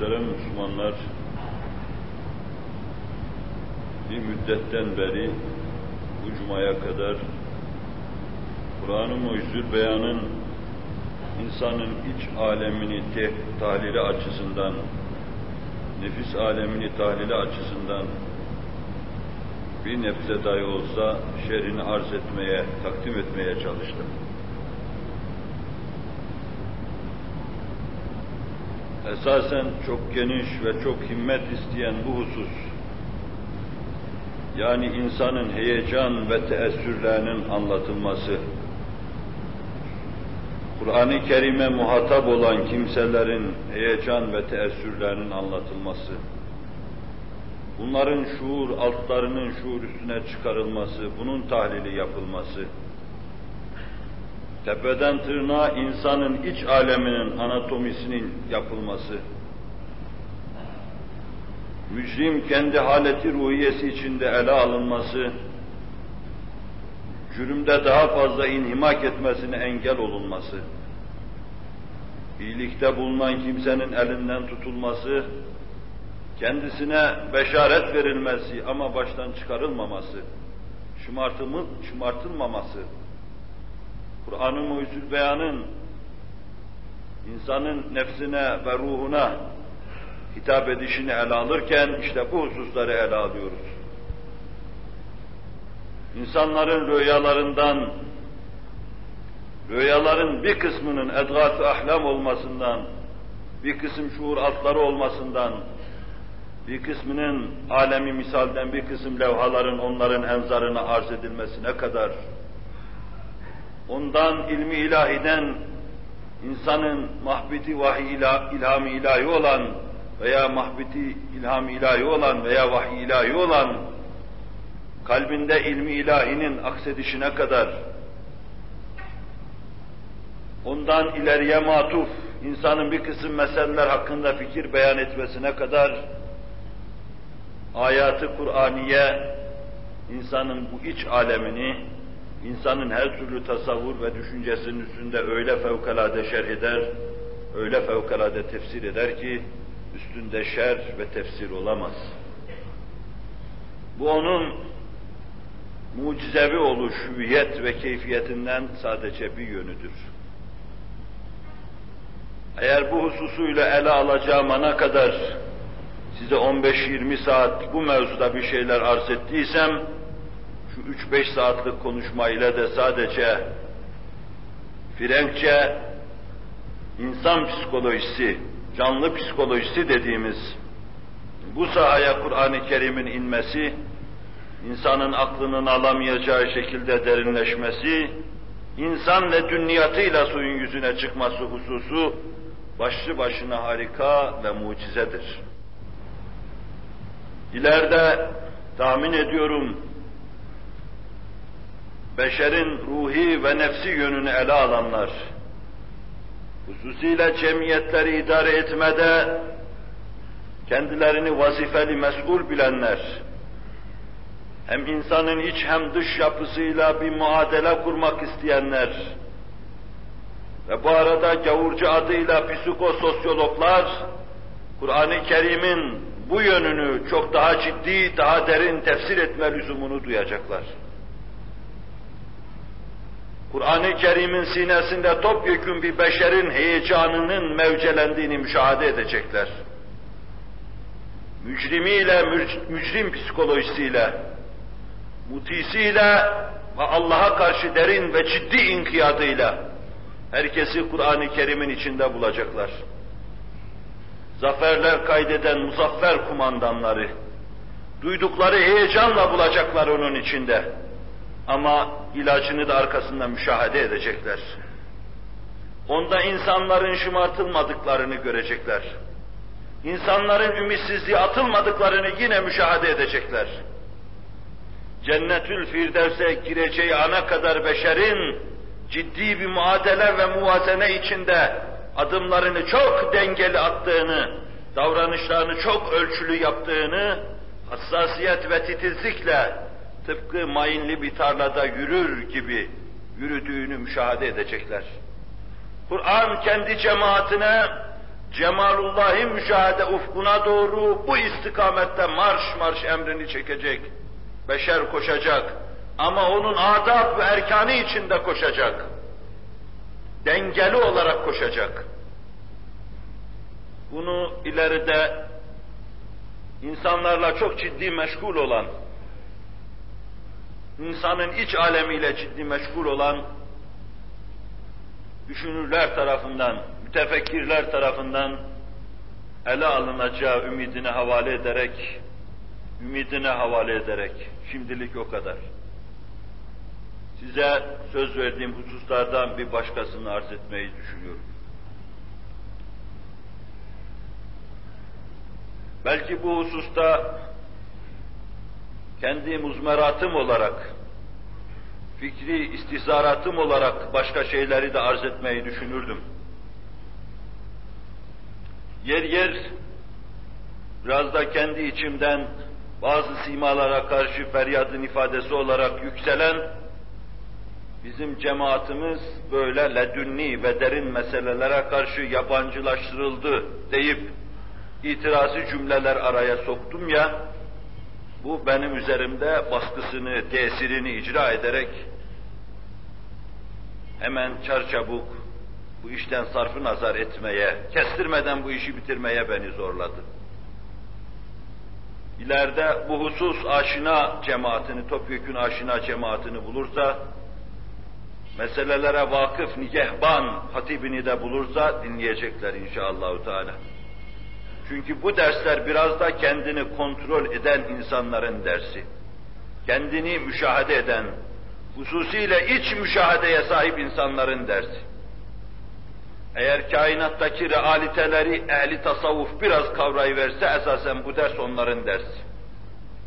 Muhterem Müslümanlar, bir müddetten beri bu cumaya kadar Kur'an-ı Mucizül Beyan'ın insanın iç alemini te tahlili açısından, nefis alemini tahlili açısından bir nebze dahi olsa şerrini arz etmeye, takdim etmeye çalıştım. Esasen çok geniş ve çok himmet isteyen bu husus, yani insanın heyecan ve teessürlerinin anlatılması, Kur'an-ı Kerim'e muhatap olan kimselerin heyecan ve teessürlerinin anlatılması, bunların şuur altlarının şuur üstüne çıkarılması, bunun tahlili yapılması, tepeden tırnağa insanın iç aleminin anatomisinin yapılması, mücrim kendi haleti ruhiyesi içinde ele alınması, cürümde daha fazla inhimak etmesine engel olunması, iyilikte bulunan kimsenin elinden tutulması, kendisine beşaret verilmesi ama baştan çıkarılmaması, şımartılmaması, Kur'an-ı Mucizül Beyan'ın insanın nefsine ve ruhuna hitap edişini ele alırken işte bu hususları ele alıyoruz. İnsanların rüyalarından, rüyaların bir kısmının edgâf-ı ahlam olmasından, bir kısım şuur altları olmasından, bir kısmının alemi misalden bir kısım levhaların onların enzarına arz edilmesine kadar, ondan ilmi ilahiden insanın mahbiti vahiy ilham ilahi olan veya mahbiti ilham ilahi olan veya vahiy ilahi olan kalbinde ilmi ilahinin aksedişine kadar ondan ileriye matuf insanın bir kısım meseleler hakkında fikir beyan etmesine kadar ayatı Kur'aniye insanın bu iç alemini insanın her türlü tasavvur ve düşüncesinin üstünde öyle fevkalade şerh eder, öyle fevkalade tefsir eder ki üstünde şer ve tefsir olamaz. Bu onun mucizevi oluş, hüviyet ve keyfiyetinden sadece bir yönüdür. Eğer bu hususuyla ele alacağım ana kadar size 15-20 saat bu mevzuda bir şeyler arz ettiysem, 3-5 saatlik konuşma ile de sadece Frenkçe insan psikolojisi, canlı psikolojisi dediğimiz bu sahaya Kur'an-ı Kerim'in inmesi, insanın aklının alamayacağı şekilde derinleşmesi, insan ve dünyatıyla suyun yüzüne çıkması hususu başlı başına harika ve mucizedir. İleride tahmin ediyorum beşerin ruhi ve nefsi yönünü ele alanlar, hususiyle cemiyetleri idare etmede kendilerini vazifeli mesul bilenler, hem insanın iç hem dış yapısıyla bir muadele kurmak isteyenler ve bu arada gavurcu adıyla psikososyologlar, Kur'an-ı Kerim'in bu yönünü çok daha ciddi, daha derin tefsir etme lüzumunu duyacaklar. Kur'an-ı Kerim'in sinesinde topyekun bir beşerin heyecanının mevcelendiğini müşahede edecekler. Mücrimiyle, mücrim psikolojisiyle, mutisiyle ve Allah'a karşı derin ve ciddi inkiyadıyla herkesi Kur'an-ı Kerim'in içinde bulacaklar. Zaferler kaydeden muzaffer kumandanları, duydukları heyecanla bulacaklar onun içinde. Ama ilacını da arkasında müşahede edecekler. Onda insanların şımartılmadıklarını görecekler. İnsanların ümitsizliğe atılmadıklarını yine müşahede edecekler. Cennetül Firdevs'e gireceği ana kadar beşerin ciddi bir muadele ve muvazene içinde adımlarını çok dengeli attığını, davranışlarını çok ölçülü yaptığını, hassasiyet ve titizlikle tıpkı mayınlı bir tarlada yürür gibi yürüdüğünü müşahede edecekler. Kur'an kendi cemaatine Cemalullah'ı müşahede ufkuna doğru bu istikamette marş marş emrini çekecek. Beşer koşacak. Ama onun adab ve erkanı içinde koşacak. Dengeli olarak koşacak. Bunu ileride insanlarla çok ciddi meşgul olan, insanın iç alemiyle ciddi meşgul olan düşünürler tarafından, mütefekkirler tarafından ele alınacağı ümidine havale ederek, ümidine havale ederek, şimdilik o kadar. Size söz verdiğim hususlardan bir başkasını arz etmeyi düşünüyorum. Belki bu hususta kendi muzmeratım olarak, fikri istihzaratım olarak başka şeyleri de arz etmeyi düşünürdüm. Yer yer biraz da kendi içimden bazı simalara karşı feryadın ifadesi olarak yükselen bizim cemaatimiz böyle ledünni ve derin meselelere karşı yabancılaştırıldı deyip itirazı cümleler araya soktum ya, bu benim üzerimde baskısını, tesirini icra ederek hemen çarçabuk bu işten sarfı nazar etmeye, kestirmeden bu işi bitirmeye beni zorladı. İleride bu husus aşina cemaatini, topyekün aşina cemaatini bulursa, meselelere vakıf nigehban hatibini de bulursa dinleyecekler inşallah Teala. Çünkü bu dersler biraz da kendini kontrol eden insanların dersi. Kendini müşahede eden, hususiyle iç müşahedeye sahip insanların dersi. Eğer kainattaki realiteleri ehli tasavvuf biraz kavrayıverse esasen bu ders onların dersi.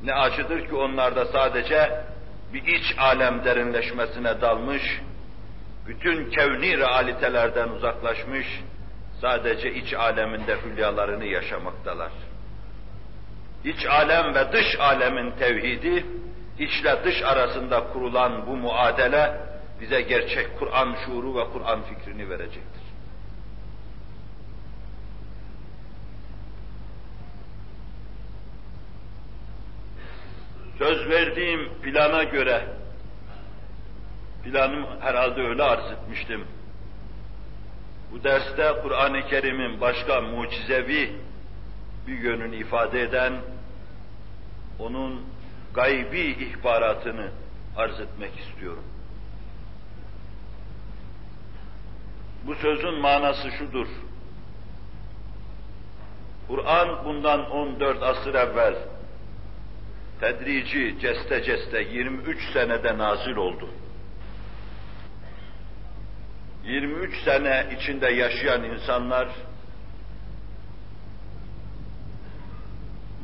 Ne acıdır ki onlar da sadece bir iç alem derinleşmesine dalmış, bütün kevni realitelerden uzaklaşmış, sadece iç aleminde hülyalarını yaşamaktalar. İç alem ve dış alemin tevhidi, içle dış arasında kurulan bu muadele bize gerçek Kur'an şuuru ve Kur'an fikrini verecektir. Söz verdiğim plana göre, planım herhalde öyle arz etmiştim, bu derste Kur'an-ı Kerim'in başka mucizevi bir yönünü ifade eden, onun gaybi ihbaratını arz etmek istiyorum. Bu sözün manası şudur. Kur'an bundan 14 asır evvel tedrici, ceste ceste 23 senede nazil oldu. 23 sene içinde yaşayan insanlar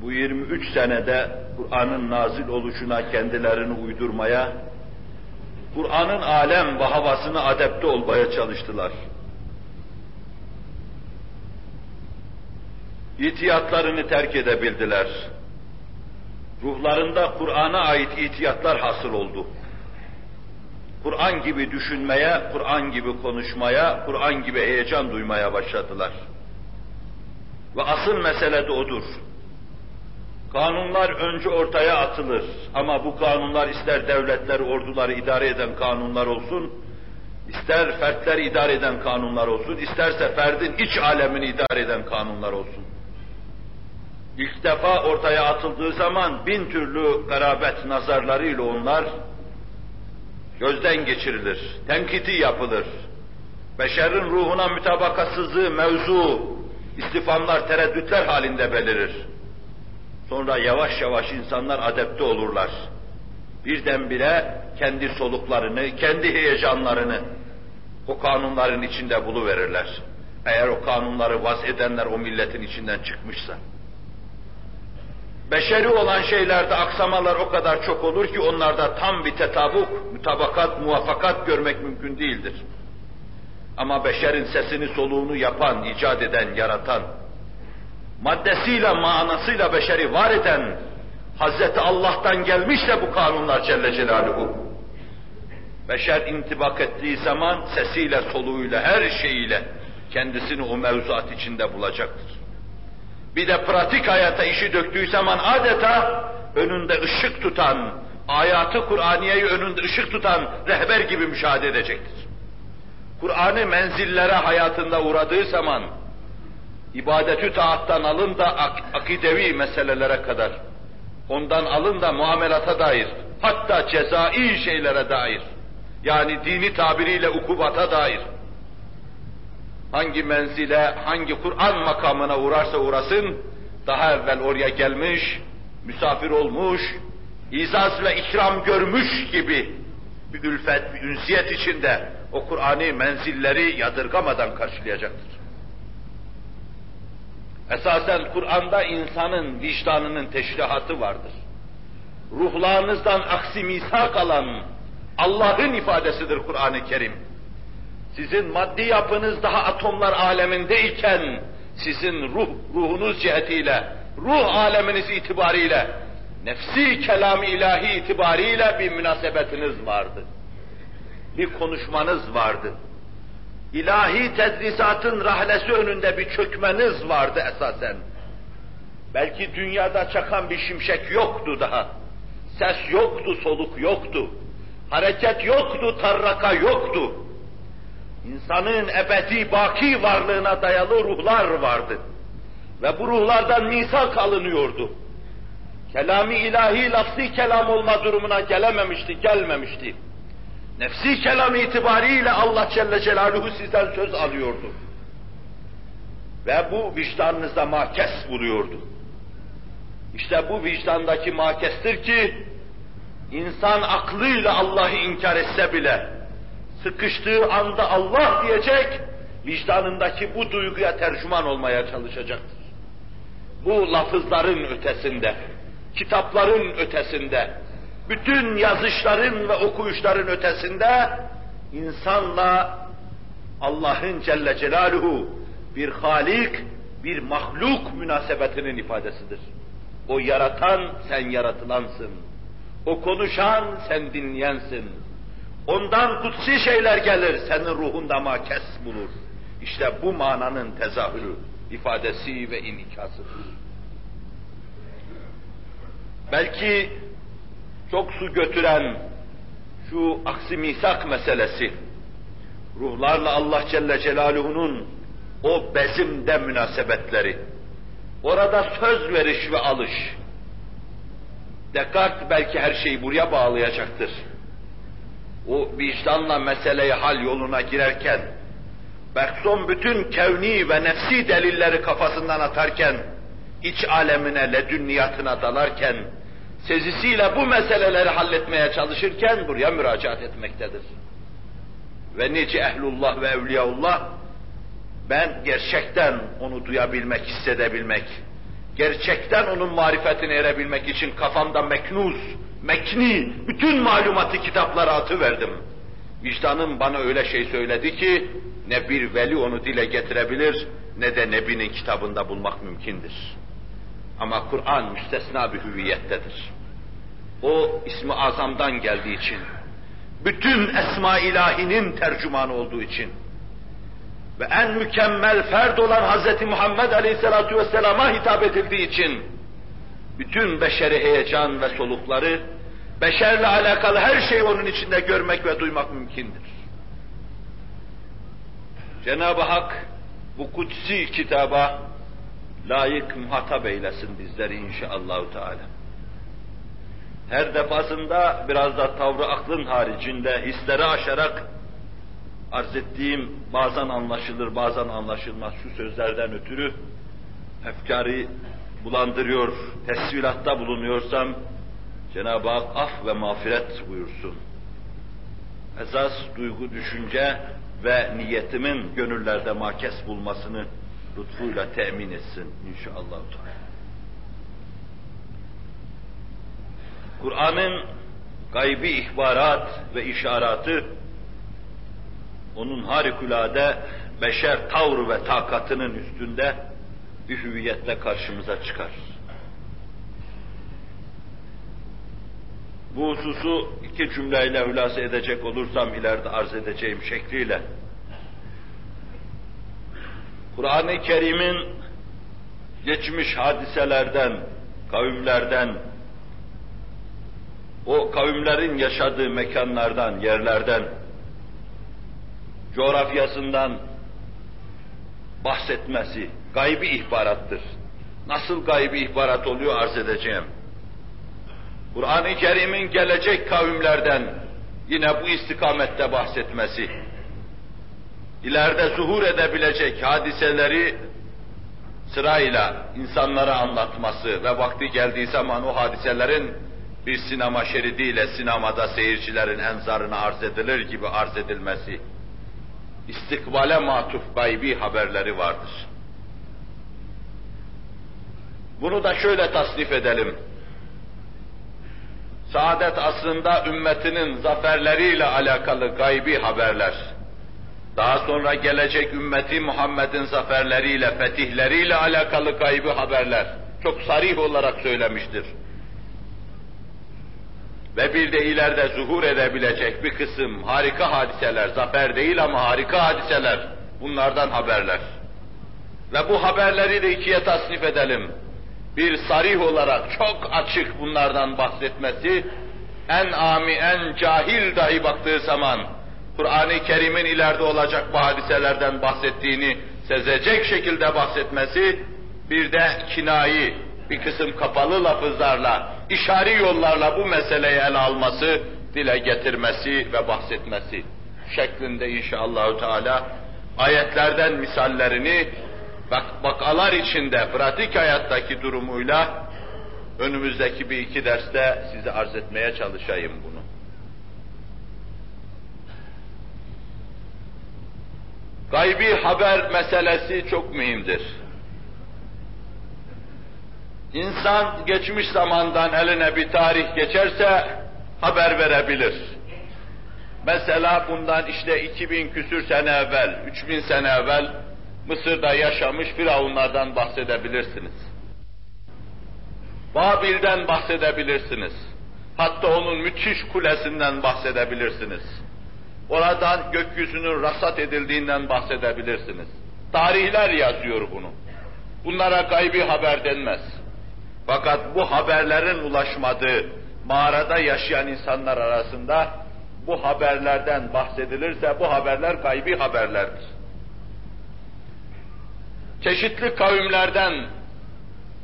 bu 23 senede Kur'an'ın nazil oluşuna kendilerini uydurmaya, Kur'an'ın alem ve havasını adepte olmaya çalıştılar. İtiyatlarını terk edebildiler. Ruhlarında Kur'an'a ait itiyatlar hasıl oldu. Kur'an gibi düşünmeye, Kur'an gibi konuşmaya, Kur'an gibi heyecan duymaya başladılar. Ve asıl mesele de odur. Kanunlar önce ortaya atılır ama bu kanunlar ister devletler, orduları idare eden kanunlar olsun, ister fertler idare eden kanunlar olsun, isterse ferdin iç alemini idare eden kanunlar olsun. İlk defa ortaya atıldığı zaman bin türlü garabet nazarlarıyla onlar gözden geçirilir, tenkiti yapılır. Beşerin ruhuna mütabakasızlığı mevzu, istifamlar, tereddütler halinde belirir. Sonra yavaş yavaş insanlar adepte olurlar. Birdenbire kendi soluklarını, kendi heyecanlarını o kanunların içinde buluverirler. Eğer o kanunları vaz edenler o milletin içinden çıkmışsa. Beşeri olan şeylerde aksamalar o kadar çok olur ki onlarda tam bir tetabuk, mütabakat, muvaffakat görmek mümkün değildir. Ama beşerin sesini soluğunu yapan, icat eden, yaratan, maddesiyle, manasıyla beşeri var eden, Hazreti Allah'tan gelmişse bu kanunlar Celle Celaluhu. Beşer intibak ettiği zaman sesiyle, soluğuyla, her şeyiyle kendisini o mevzuat içinde bulacaktır. Bir de pratik hayata işi döktüğü zaman adeta önünde ışık tutan, ayatı Kur'aniyeyi önünde ışık tutan rehber gibi müşahede edecektir. Kur'an'ı menzillere hayatında uğradığı zaman, ibadetü taattan alın da ak akidevi meselelere kadar, ondan alın da muamelata dair, hatta cezai şeylere dair, yani dini tabiriyle ukubata dair, hangi menzile, hangi Kur'an makamına uğrarsa uğrasın, daha evvel oraya gelmiş, misafir olmuş, izaz ve ikram görmüş gibi bir ülfet, bir ünsiyet içinde o Kur'an'ı menzilleri yadırgamadan karşılayacaktır. Esasen Kur'an'da insanın vicdanının teşrihatı vardır. Ruhlarınızdan aksi misak alan Allah'ın ifadesidir Kur'an-ı Kerim. Sizin maddi yapınız daha atomlar alemindeyken sizin ruh, ruhunuz cihetiyle, ruh aleminiz itibariyle, nefsi kelam ilahi itibariyle bir münasebetiniz vardı. Bir konuşmanız vardı. İlahi tedrisatın rahlesi önünde bir çökmeniz vardı esasen. Belki dünyada çakan bir şimşek yoktu daha. Ses yoktu, soluk yoktu. Hareket yoktu, tarraka yoktu. İnsanın ebedi baki varlığına dayalı ruhlar vardı. Ve bu ruhlardan misak alınıyordu. Kelami ilahi lafzi kelam olma durumuna gelememişti, gelmemişti. Nefsi kelam itibariyle Allah Celle Celaluhu sizden söz alıyordu. Ve bu vicdanınızda makes buluyordu. İşte bu vicdandaki makestir ki, insan aklıyla Allah'ı inkar etse bile, sıkıştığı anda Allah diyecek, vicdanındaki bu duyguya tercüman olmaya çalışacaktır. Bu lafızların ötesinde, kitapların ötesinde, bütün yazışların ve okuyuşların ötesinde insanla Allah'ın Celle Celaluhu bir halik, bir mahluk münasebetinin ifadesidir. O yaratan sen yaratılansın. O konuşan sen dinleyensin. Ondan kutsi şeyler gelir, senin ruhunda makes bulur. İşte bu mananın tezahürü, ifadesi ve inikasıdır. Belki çok su götüren şu aksi misak meselesi, ruhlarla Allah Celle Celaluhu'nun o bezimde münasebetleri, orada söz veriş ve alış, Descartes belki her şeyi buraya bağlayacaktır. O vicdanla meseleyi hal yoluna girerken, Bergson bütün kevni ve nefsi delilleri kafasından atarken, iç alemine, ledünniyatına dalarken, sezisiyle bu meseleleri halletmeye çalışırken buraya müracaat etmektedir. Ve nice ehlullah ve evliyaullah, ben gerçekten onu duyabilmek, hissedebilmek, gerçekten onun marifetine erebilmek için kafamda meknuz, mekni, bütün malumatı kitaplara atıverdim. Vicdanım bana öyle şey söyledi ki, ne bir veli onu dile getirebilir, ne de Nebi'nin kitabında bulmak mümkündür. Ama Kur'an müstesna bir hüviyettedir. O ismi azamdan geldiği için, bütün esma ilahinin tercümanı olduğu için ve en mükemmel ferd olan Hz. Muhammed Aleyhisselatü Vesselam'a hitap edildiği için bütün beşeri heyecan ve solukları, beşerle alakalı her şeyi onun içinde görmek ve duymak mümkündür. Cenab-ı Hak bu kutsi kitaba layık muhatap eylesin bizleri inşallahü teala. Her defasında biraz da tavrı aklın haricinde hisleri aşarak arz ettiğim bazen anlaşılır bazen anlaşılmaz şu sözlerden ötürü efkarı bulandırıyor, tesvilatta bulunuyorsam Cenab-ı Hak af ve mağfiret buyursun. Esas duygu, düşünce ve niyetimin gönüllerde makes bulmasını lütfuyla temin etsin inşallah. Kur'an'ın gaybi ihbarat ve işaratı onun harikulade beşer tavrı ve takatının üstünde bir hüviyetle karşımıza çıkar. Bu hususu iki cümleyle hülasa edecek olursam ileride arz edeceğim şekliyle Kur'an-ı Kerim'in geçmiş hadiselerden, kavimlerden, o kavimlerin yaşadığı mekanlardan, yerlerden, coğrafyasından bahsetmesi gaybi ihbarattır. Nasıl gaybi ihbarat oluyor arz edeceğim. Kur'an-ı Kerim'in gelecek kavimlerden yine bu istikamette bahsetmesi, ileride zuhur edebilecek hadiseleri sırayla insanlara anlatması ve vakti geldiği zaman o hadiselerin bir sinema şeridiyle sinemada seyircilerin enzarına arz edilir gibi arz edilmesi, istikbale matuf gaybi haberleri vardır. Bunu da şöyle tasnif edelim. Saadet aslında ümmetinin zaferleriyle alakalı gaybi haberler. Daha sonra gelecek ümmeti Muhammed'in zaferleriyle, fetihleriyle alakalı gaybi haberler. Çok sarih olarak söylemiştir. Ve bir de ileride zuhur edebilecek bir kısım harika hadiseler, zafer değil ama harika hadiseler, bunlardan haberler. Ve bu haberleri de ikiye tasnif edelim. Bir sarih olarak çok açık bunlardan bahsetmesi, en ami, en cahil dahi baktığı zaman, Kur'an-ı Kerim'in ileride olacak bu hadiselerden bahsettiğini sezecek şekilde bahsetmesi, bir de kinayi, bir kısım kapalı lafızlarla, işari yollarla bu meseleyi ele alması, dile getirmesi ve bahsetmesi şeklinde inşallahü teala ayetlerden misallerini bak vakalar içinde pratik hayattaki durumuyla önümüzdeki bir iki derste size arz etmeye çalışayım bunu. Gaybi haber meselesi çok mühimdir. İnsan geçmiş zamandan eline bir tarih geçerse haber verebilir. Mesela bundan işte 2000 küsür sene evvel, 3000 sene evvel Mısır'da yaşamış firavunlardan bahsedebilirsiniz. Babil'den bahsedebilirsiniz. Hatta onun müthiş kulesinden bahsedebilirsiniz. Oradan gökyüzünün rasat edildiğinden bahsedebilirsiniz. Tarihler yazıyor bunu. Bunlara gaybi haber denmez. Fakat bu haberlerin ulaşmadığı mağarada yaşayan insanlar arasında bu haberlerden bahsedilirse bu haberler gaybi haberlerdir. Çeşitli kavimlerden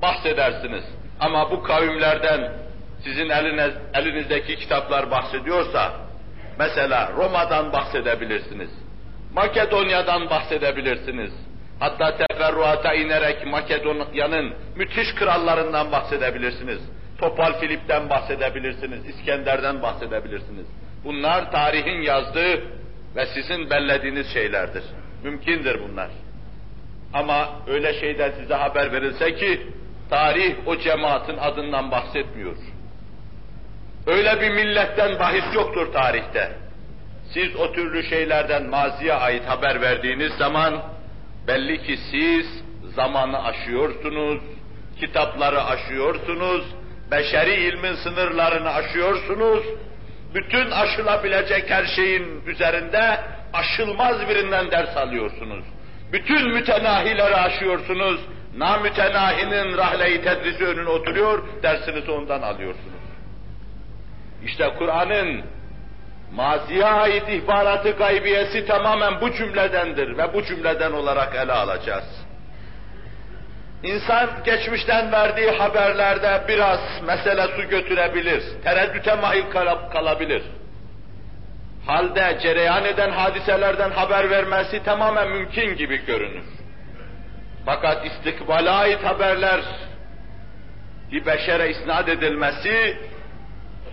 bahsedersiniz. Ama bu kavimlerden sizin eliniz, elinizdeki kitaplar bahsediyorsa, mesela Roma'dan bahsedebilirsiniz. Makedonya'dan bahsedebilirsiniz. Hatta teferruata inerek Makedonya'nın müthiş krallarından bahsedebilirsiniz. Topal Filip'ten bahsedebilirsiniz, İskender'den bahsedebilirsiniz. Bunlar tarihin yazdığı ve sizin bellediğiniz şeylerdir. Mümkündür bunlar. Ama öyle şeyden size haber verilse ki, tarih o cemaatin adından bahsetmiyor. Öyle bir milletten bahis yoktur tarihte. Siz o türlü şeylerden maziye ait haber verdiğiniz zaman, belli ki siz zamanı aşıyorsunuz, kitapları aşıyorsunuz, beşeri ilmin sınırlarını aşıyorsunuz, bütün aşılabilecek her şeyin üzerinde aşılmaz birinden ders alıyorsunuz. Bütün mütenahileri aşıyorsunuz, namütenahinin rahle-i tedrisi önüne oturuyor, dersinizi ondan alıyorsunuz. İşte Kur'an'ın maziye ait ihbaratı gaybiyesi tamamen bu cümledendir ve bu cümleden olarak ele alacağız. İnsan geçmişten verdiği haberlerde biraz mesele su götürebilir, tereddüte mahil kalabilir. Halde cereyan eden hadiselerden haber vermesi tamamen mümkün gibi görünür. Fakat istikbale ait haberler bir beşere isnat edilmesi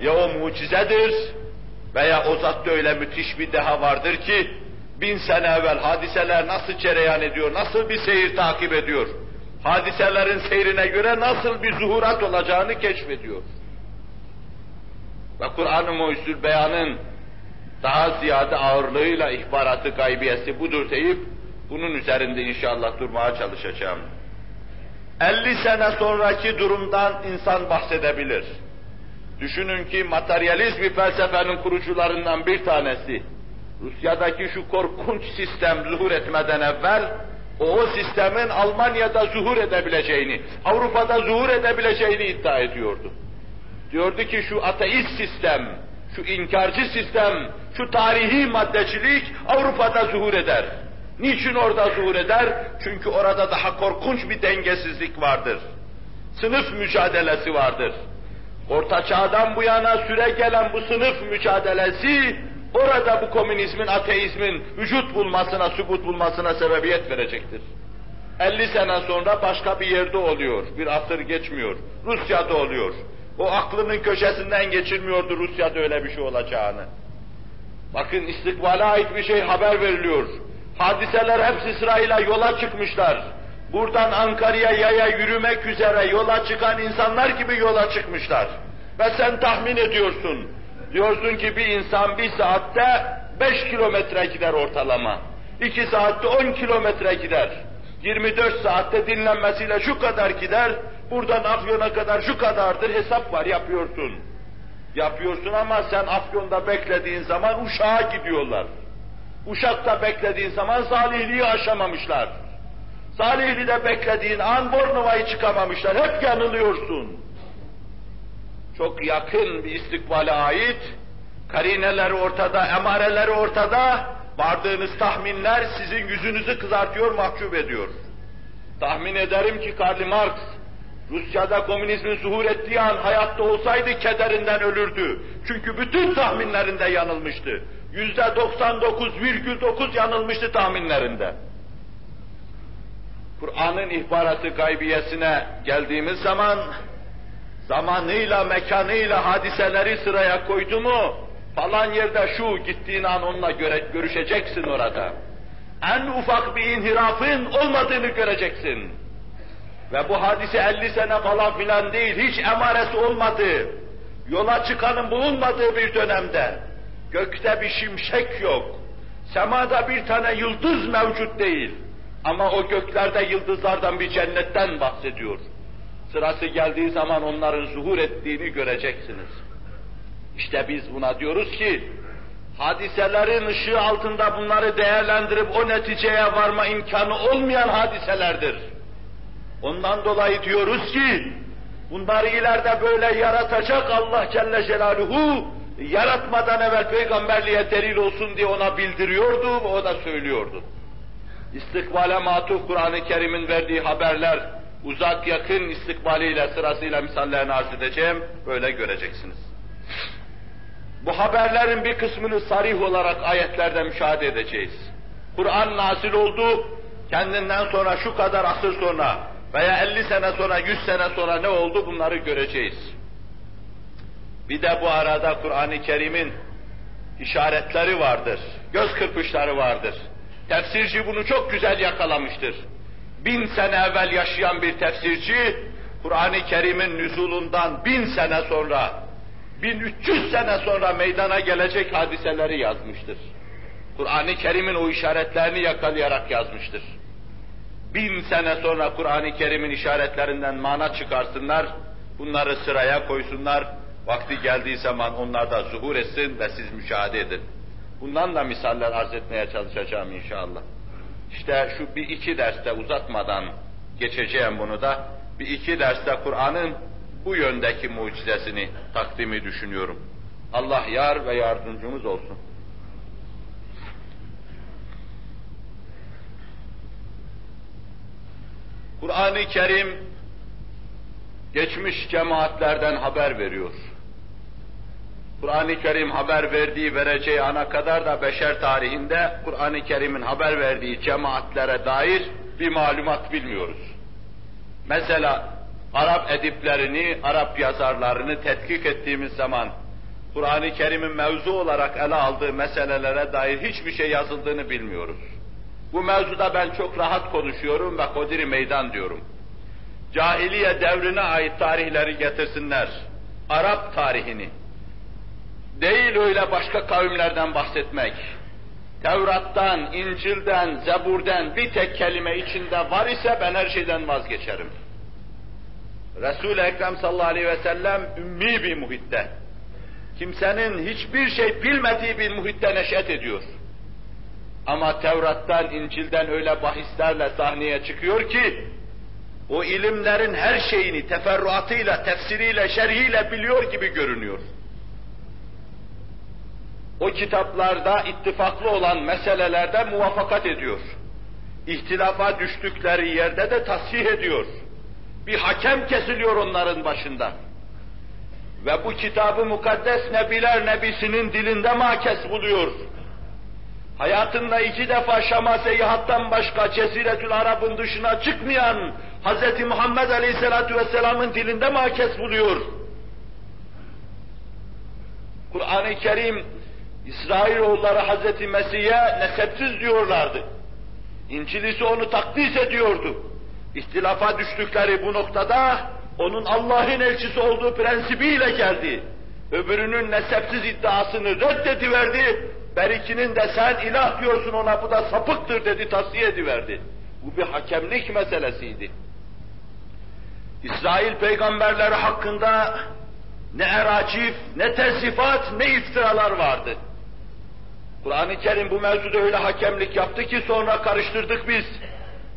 ya o mucizedir veya o zatta öyle müthiş bir deha vardır ki bin sene evvel hadiseler nasıl cereyan ediyor, nasıl bir seyir takip ediyor, hadiselerin seyrine göre nasıl bir zuhurat olacağını keşfediyor. Ve Kur'an-ı Muhyüzül Beyan'ın daha ziyade ağırlığıyla ihbaratı gaybiyesi budur deyip bunun üzerinde inşallah durmaya çalışacağım. 50 sene sonraki durumdan insan bahsedebilir. Düşünün ki materyalist bir felsefenin kurucularından bir tanesi, Rusya'daki şu korkunç sistem zuhur etmeden evvel, O, o sistemin Almanya'da zuhur edebileceğini, Avrupa'da zuhur edebileceğini iddia ediyordu. Diyordu ki şu ateist sistem, şu inkarcı sistem, şu tarihi maddecilik Avrupa'da zuhur eder. Niçin orada zuhur eder? Çünkü orada daha korkunç bir dengesizlik vardır. Sınıf mücadelesi vardır. Orta çağdan bu yana süre gelen bu sınıf mücadelesi orada bu komünizmin, ateizmin vücut bulmasına, sübut bulmasına sebebiyet verecektir. 50 sene sonra başka bir yerde oluyor. Bir asır geçmiyor. Rusya'da oluyor. O aklının köşesinden geçirmiyordu Rusya'da öyle bir şey olacağını. Bakın istikbale ait bir şey haber veriliyor. Hadiseler hepsi sırayla yola çıkmışlar. Buradan Ankara'ya yaya yürümek üzere yola çıkan insanlar gibi yola çıkmışlar. Ve sen tahmin ediyorsun. Diyorsun ki bir insan bir saatte beş kilometre gider ortalama. iki saatte on kilometre gider. 24 saatte dinlenmesiyle şu kadar gider, buradan Afyon'a kadar şu kadardır hesap var yapıyorsun. Yapıyorsun ama sen Afyon'da beklediğin zaman Uşak'a gidiyorlar. Uşak'ta beklediğin zaman Salihli'yi aşamamışlar. Salihli'de beklediğin an Bornova'yı çıkamamışlar. Hep yanılıyorsun. Çok yakın bir istikbale ait, karineleri ortada, emareleri ortada, vardığınız tahminler sizin yüzünüzü kızartıyor, mahcup ediyor. Tahmin ederim ki Karl Marx, Rusya'da komünizmin zuhur ettiği an hayatta olsaydı kederinden ölürdü. Çünkü bütün tahminlerinde yanılmıştı. Yüzde 99,9 yanılmıştı tahminlerinde. Kur'an'ın ihbaratı gaybiyesine geldiğimiz zaman, zamanıyla, mekanıyla hadiseleri sıraya koydu mu, falan yerde şu gittiğin an onunla göre, görüşeceksin orada. En ufak bir inhirafın olmadığını göreceksin. Ve bu hadise 50 sene falan filan değil, hiç emaresi olmadığı, yola çıkanın bulunmadığı bir dönemde, gökte bir şimşek yok, semada bir tane yıldız mevcut değil. Ama o göklerde yıldızlardan bir cennetten bahsediyor. Sırası geldiği zaman onların zuhur ettiğini göreceksiniz. İşte biz buna diyoruz ki, hadiselerin ışığı altında bunları değerlendirip o neticeye varma imkanı olmayan hadiselerdir. Ondan dolayı diyoruz ki, bunları ileride böyle yaratacak Allah Celle Celaluhu, yaratmadan evvel peygamberliğe delil olsun diye ona bildiriyordu ve o da söylüyordu. İstikbale matuf Kur'an-ı Kerim'in verdiği haberler, uzak yakın istikbaliyle sırasıyla misallerini arz edeceğim, böyle göreceksiniz. Bu haberlerin bir kısmını sarih olarak ayetlerde müşahede edeceğiz. Kur'an nazil oldu, kendinden sonra şu kadar asır sonra veya 50 sene sonra, 100 sene sonra ne oldu bunları göreceğiz. Bir de bu arada Kur'an-ı Kerim'in işaretleri vardır, göz kırpışları vardır. Tefsirci bunu çok güzel yakalamıştır. Bin sene evvel yaşayan bir tefsirci, Kur'an-ı Kerim'in nüzulundan bin sene sonra, 1300 sene sonra meydana gelecek hadiseleri yazmıştır. Kur'an-ı Kerim'in o işaretlerini yakalayarak yazmıştır. Bin sene sonra Kur'an-ı Kerim'in işaretlerinden mana çıkarsınlar, bunları sıraya koysunlar, vakti geldiği zaman onlar da zuhur etsin ve siz müşahede edin. Bundan da misaller arz etmeye çalışacağım inşallah. İşte şu bir iki derste uzatmadan geçeceğim bunu da, bir iki derste Kur'an'ın bu yöndeki mucizesini takdimi düşünüyorum. Allah yar ve yardımcımız olsun. Kur'an-ı Kerim geçmiş cemaatlerden haber veriyor. Kur'an-ı Kerim haber verdiği, vereceği ana kadar da beşer tarihinde Kur'an-ı Kerim'in haber verdiği cemaatlere dair bir malumat bilmiyoruz. Mesela Arap ediplerini, Arap yazarlarını tetkik ettiğimiz zaman Kur'an-ı Kerim'in mevzu olarak ele aldığı meselelere dair hiçbir şey yazıldığını bilmiyoruz. Bu mevzuda ben çok rahat konuşuyorum ve kodiri meydan diyorum. Cahiliye devrine ait tarihleri getirsinler. Arap tarihini. Değil öyle başka kavimlerden bahsetmek. Tevrat'tan, İncil'den, Zebur'den bir tek kelime içinde var ise ben her şeyden vazgeçerim. Resul-i Ekrem sallallahu aleyhi ve sellem ümmi bir muhitte, kimsenin hiçbir şey bilmediği bir muhitte neşet ediyor. Ama Tevrat'tan, İncil'den öyle bahislerle sahneye çıkıyor ki, o ilimlerin her şeyini teferruatıyla, tefsiriyle, şerhiyle biliyor gibi görünüyor. O kitaplarda ittifaklı olan meselelerde muvaffakat ediyor. İhtilafa düştükleri yerde de tasih ediyor. Bir hakem kesiliyor onların başında. Ve bu kitabı mukaddes Nebiler Nebisi'nin dilinde makes buluyor. Hayatında iki defa Şam'a seyahattan başka Ceziretül Arab'ın dışına çıkmayan Hz. Muhammed Aleyhisselatü Vesselam'ın dilinde makes buluyor. Kur'an-ı Kerim İsrailoğulları Hz. Mesih'e nesepsiz diyorlardı. İncilisi onu takdis ediyordu. İhtilafa düştükleri bu noktada onun Allah'ın elçisi olduğu prensibiyle geldi. Öbürünün nesepsiz iddiasını reddediverdi. Berikinin de sen ilah diyorsun ona bu da sapıktır dedi, tavsiye ediverdi. Bu bir hakemlik meselesiydi. İsrail peygamberleri hakkında ne eracif, ne tesifat, ne iftiralar vardı. Kur'an-ı Kerim bu mevzuda öyle hakemlik yaptı ki sonra karıştırdık biz.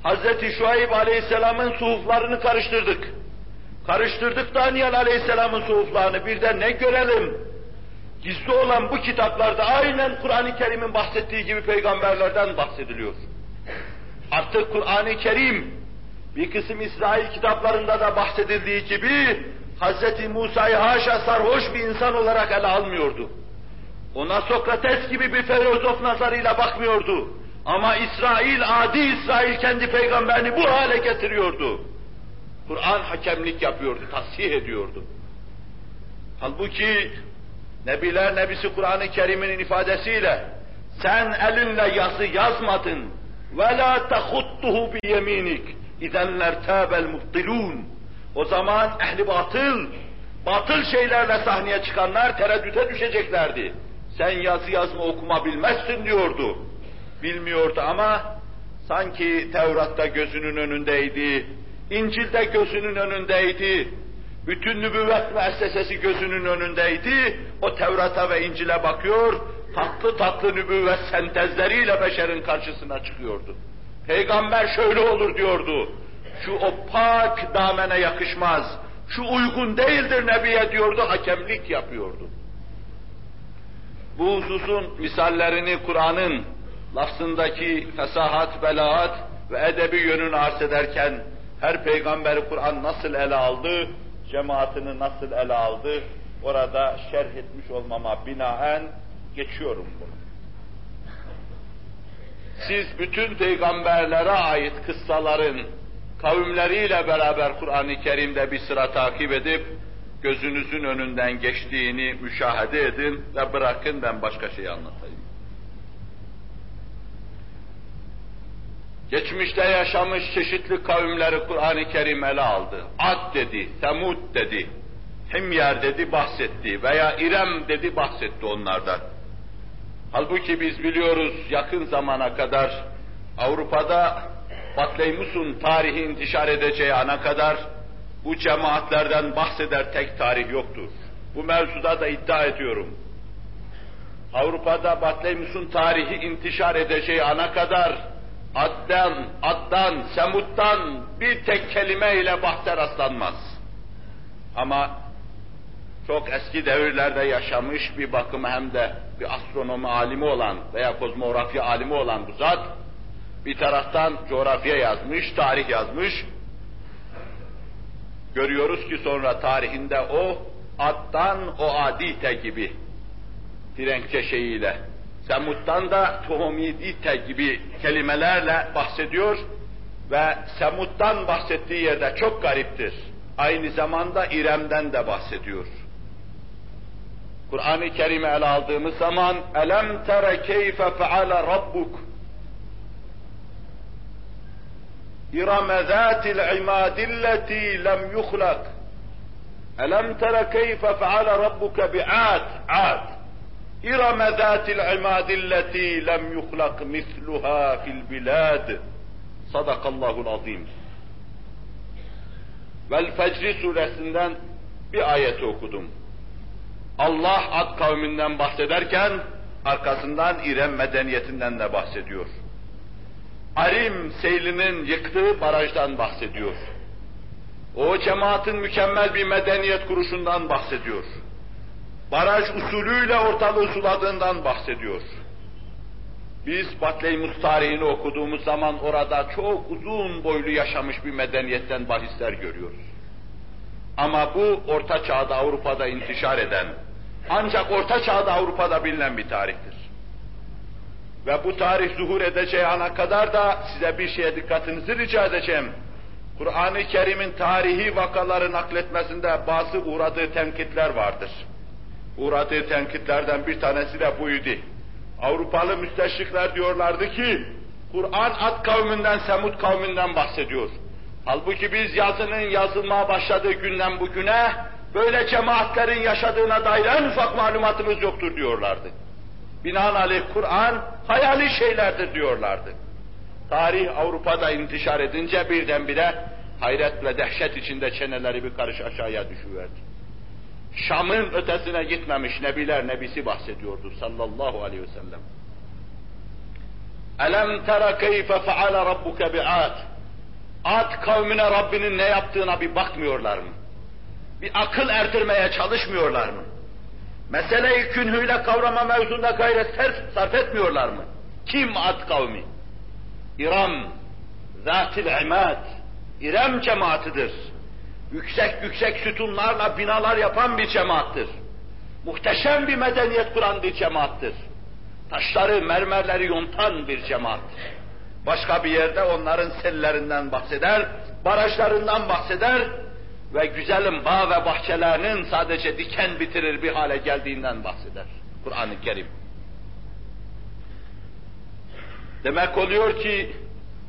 Hz. Şuayb Aleyhisselam'ın suhuflarını karıştırdık. Karıştırdık Daniel Aleyhisselam'ın suhuflarını bir de ne görelim? Gizli olan bu kitaplarda aynen Kur'an-ı Kerim'in bahsettiği gibi peygamberlerden bahsediliyor. Artık Kur'an-ı Kerim bir kısım İsrail kitaplarında da bahsedildiği gibi Hz. Musa'yı haşa sarhoş bir insan olarak ele almıyordu. Ona Sokrates gibi bir filozof nazarıyla bakmıyordu. Ama İsrail, adi İsrail kendi peygamberini bu hale getiriyordu. Kur'an hakemlik yapıyordu, tasih ediyordu. Halbuki Nebiler Nebisi Kur'an-ı Kerim'in ifadesiyle sen elinle yazı yazmadın ve la tahuttuhu bi yeminik izen lertabel mubtilun o zaman ehli batıl batıl şeylerle sahneye çıkanlar tereddüte düşeceklerdi. Sen yazı yazma okuma bilmezsin diyordu. Bilmiyordu ama sanki Tevrat'ta gözünün önündeydi, İncil'de gözünün önündeydi, bütün nübüvvet müessesesi gözünün önündeydi, o Tevrat'a ve İncil'e bakıyor, tatlı tatlı nübüvvet sentezleriyle beşerin karşısına çıkıyordu. Peygamber şöyle olur diyordu, şu o pak damene yakışmaz, şu uygun değildir Nebiye diyordu, hakemlik yapıyordu. Bu hususun misallerini Kur'an'ın lafzındaki fesahat, belaat ve edebi yönünü arz ederken her peygamberi Kur'an nasıl ele aldı, cemaatini nasıl ele aldı, orada şerh etmiş olmama binaen geçiyorum bunu. Siz bütün peygamberlere ait kıssaların kavimleriyle beraber Kur'an-ı Kerim'de bir sıra takip edip gözünüzün önünden geçtiğini müşahede edin ve bırakın ben başka şey anlatayım. Geçmişte yaşamış çeşitli kavimleri Kur'an-ı Kerim ele aldı. Ad dedi, Semud dedi, Himyar dedi bahsetti veya İrem dedi bahsetti onlardan. Halbuki biz biliyoruz yakın zamana kadar Avrupa'da Batleymus'un tarihi intişar edeceği ana kadar bu cemaatlerden bahseder tek tarih yoktur. Bu mevzuda da iddia ediyorum. Avrupa'da Batleymus'un tarihi intişar edeceği ana kadar Addan, Addan, Semut'tan bir tek kelimeyle bahse rastlanmaz. Ama çok eski devirlerde yaşamış bir bakıma hem de bir astronomi alimi olan veya kozmografya alimi olan bu zat, bir taraftan coğrafya yazmış, tarih yazmış. Görüyoruz ki sonra tarihinde o, Addan o Adite gibi, Frenkçe şeyiyle, Semut'tan da Tuhumidite gibi kelimelerle bahsediyor ve Semut'tan bahsettiği yerde çok gariptir. Aynı zamanda İrem'den de bahsediyor. Kur'an-ı Kerim'i ele aldığımız zaman elem tere keyfe feale rabbuk İrem zâtil imâdilleti lem yuhlak Elem tere keyfe feale rabbuke bi'ad ad İrem zâtil imâdilleti lem yuhlak misluha fil bilad Sadakallahul azim Vel Fecri suresinden bir ayet okudum. Allah Ad kavminden bahsederken Arkasından İrem medeniyetinden de bahsediyor. Arim seylinin yıktığı barajdan bahsediyor. O cemaatin mükemmel bir medeniyet kuruşundan bahsediyor. Baraj usulüyle ortalığı suladığından bahsediyor. Biz Batleymus tarihini okuduğumuz zaman orada çok uzun boylu yaşamış bir medeniyetten bahisler görüyoruz. Ama bu Orta Çağ'da Avrupa'da intişar eden, ancak Orta Çağ'da Avrupa'da bilinen bir tarihtir. Ve bu tarih zuhur edeceği ana kadar da size bir şeye dikkatinizi rica edeceğim. Kur'an-ı Kerim'in tarihi vakaları nakletmesinde bazı uğradığı tenkitler vardır. Uğradığı tenkitlerden bir tanesi de buydu. Avrupalı müsteşrikler diyorlardı ki, Kur'an Ad kavminden, Semud kavminden bahsediyor. Halbuki biz yazının yazılmaya başladığı günden bugüne, böyle cemaatlerin yaşadığına dair en ufak malumatımız yoktur diyorlardı. Binaenaleyh Kur'an hayali şeylerdir diyorlardı. Tarih Avrupa'da intişar edince birdenbire hayret ve dehşet içinde çeneleri bir karış aşağıya düşüverdi. Şam'ın ötesine gitmemiş Nebiler Nebisi bahsediyordu sallallahu aleyhi ve sellem. Elem tera keyfe feale rabbuke bi'ad. Ad kavmine Rabbinin ne yaptığına bir bakmıyorlar mı? Bir akıl erdirmeye çalışmıyorlar mı? Meseleyi künhüyle kavrama mevzunda gayret sarf etmiyorlar mı? Kim Ad kavmi? İram, Zatil İmad, İrem cemaatidir. Yüksek yüksek sütunlarla binalar yapan bir cemaattir. Muhteşem bir medeniyet kuran bir cemaattir. Taşları, mermerleri yontan bir cemaattir. Başka bir yerde onların sellerinden bahseder, barajlarından bahseder ve güzelim bağ ve bahçelerinin sadece diken bitirir bir hale geldiğinden bahseder. Kur'an-ı Kerim. Demek oluyor ki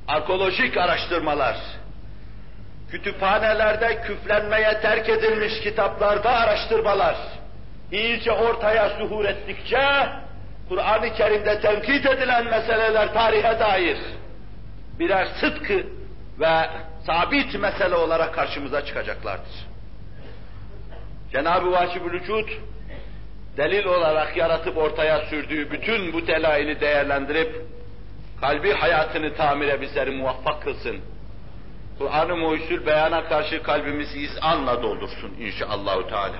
arkeolojik araştırmalar, kütüphanelerde küflenmeye terk edilmiş kitaplarda araştırmalar, iyice ortaya zuhur ettikçe, Kur'an-ı Kerim'de tenkit edilen meseleler tarihe dair birer sıdkı ve sabit mesele olarak karşımıza çıkacaklardır. Cenab-ı Vacib-ül Vücud, delil olarak yaratıp ortaya sürdüğü bütün bu delaili değerlendirip, kalbi hayatını tamire bizleri muvaffak kılsın. Kur'an-ı Muhyüzül Beyan'a karşı kalbimizi izanla doldursun inşallahü teala.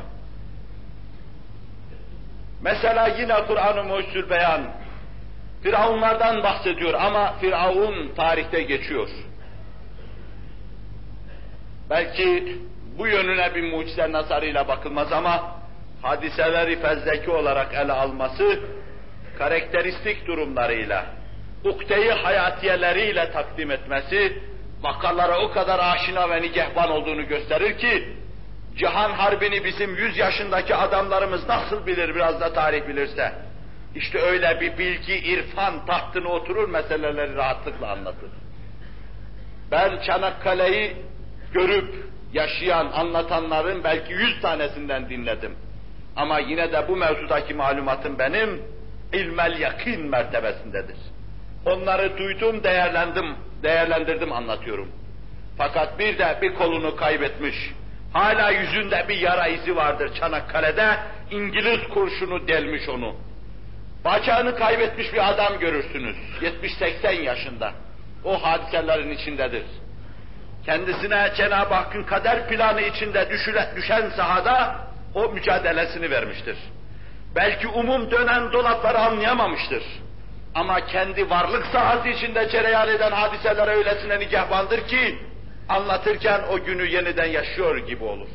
Mesela yine Kur'an-ı Muhyüzül Beyan, Firavunlardan bahsediyor ama Firavun tarihte geçiyor. Belki bu yönüne bir mucize nazarıyla bakılmaz ama hadiseleri fezleki olarak ele alması, karakteristik durumlarıyla, ukdeyi hayatiyeleriyle takdim etmesi, vakalara o kadar aşina ve nigehban olduğunu gösterir ki, Cihan Harbi'ni bizim yüz yaşındaki adamlarımız nasıl bilir biraz da tarih bilirse, işte öyle bir bilgi, irfan tahtına oturur meseleleri rahatlıkla anlatır. Ben Çanakkale'yi görüp yaşayan, anlatanların belki yüz tanesinden dinledim. Ama yine de bu mevzudaki malumatım benim ilmel yakin mertebesindedir. Onları duydum, değerlendim, değerlendirdim, anlatıyorum. Fakat bir de bir kolunu kaybetmiş, hala yüzünde bir yara izi vardır Çanakkale'de, İngiliz kurşunu delmiş onu. Bacağını kaybetmiş bir adam görürsünüz, 70-80 yaşında. O hadiselerin içindedir. Kendisine Cenab-ı Hakk'ın kader planı içinde düşen sahada o mücadelesini vermiştir. Belki umum dönen dolapları anlayamamıştır. Ama kendi varlık sahası içinde cereyan eden hadiseler öylesine nigahbandır ki, anlatırken o günü yeniden yaşıyor gibi olur.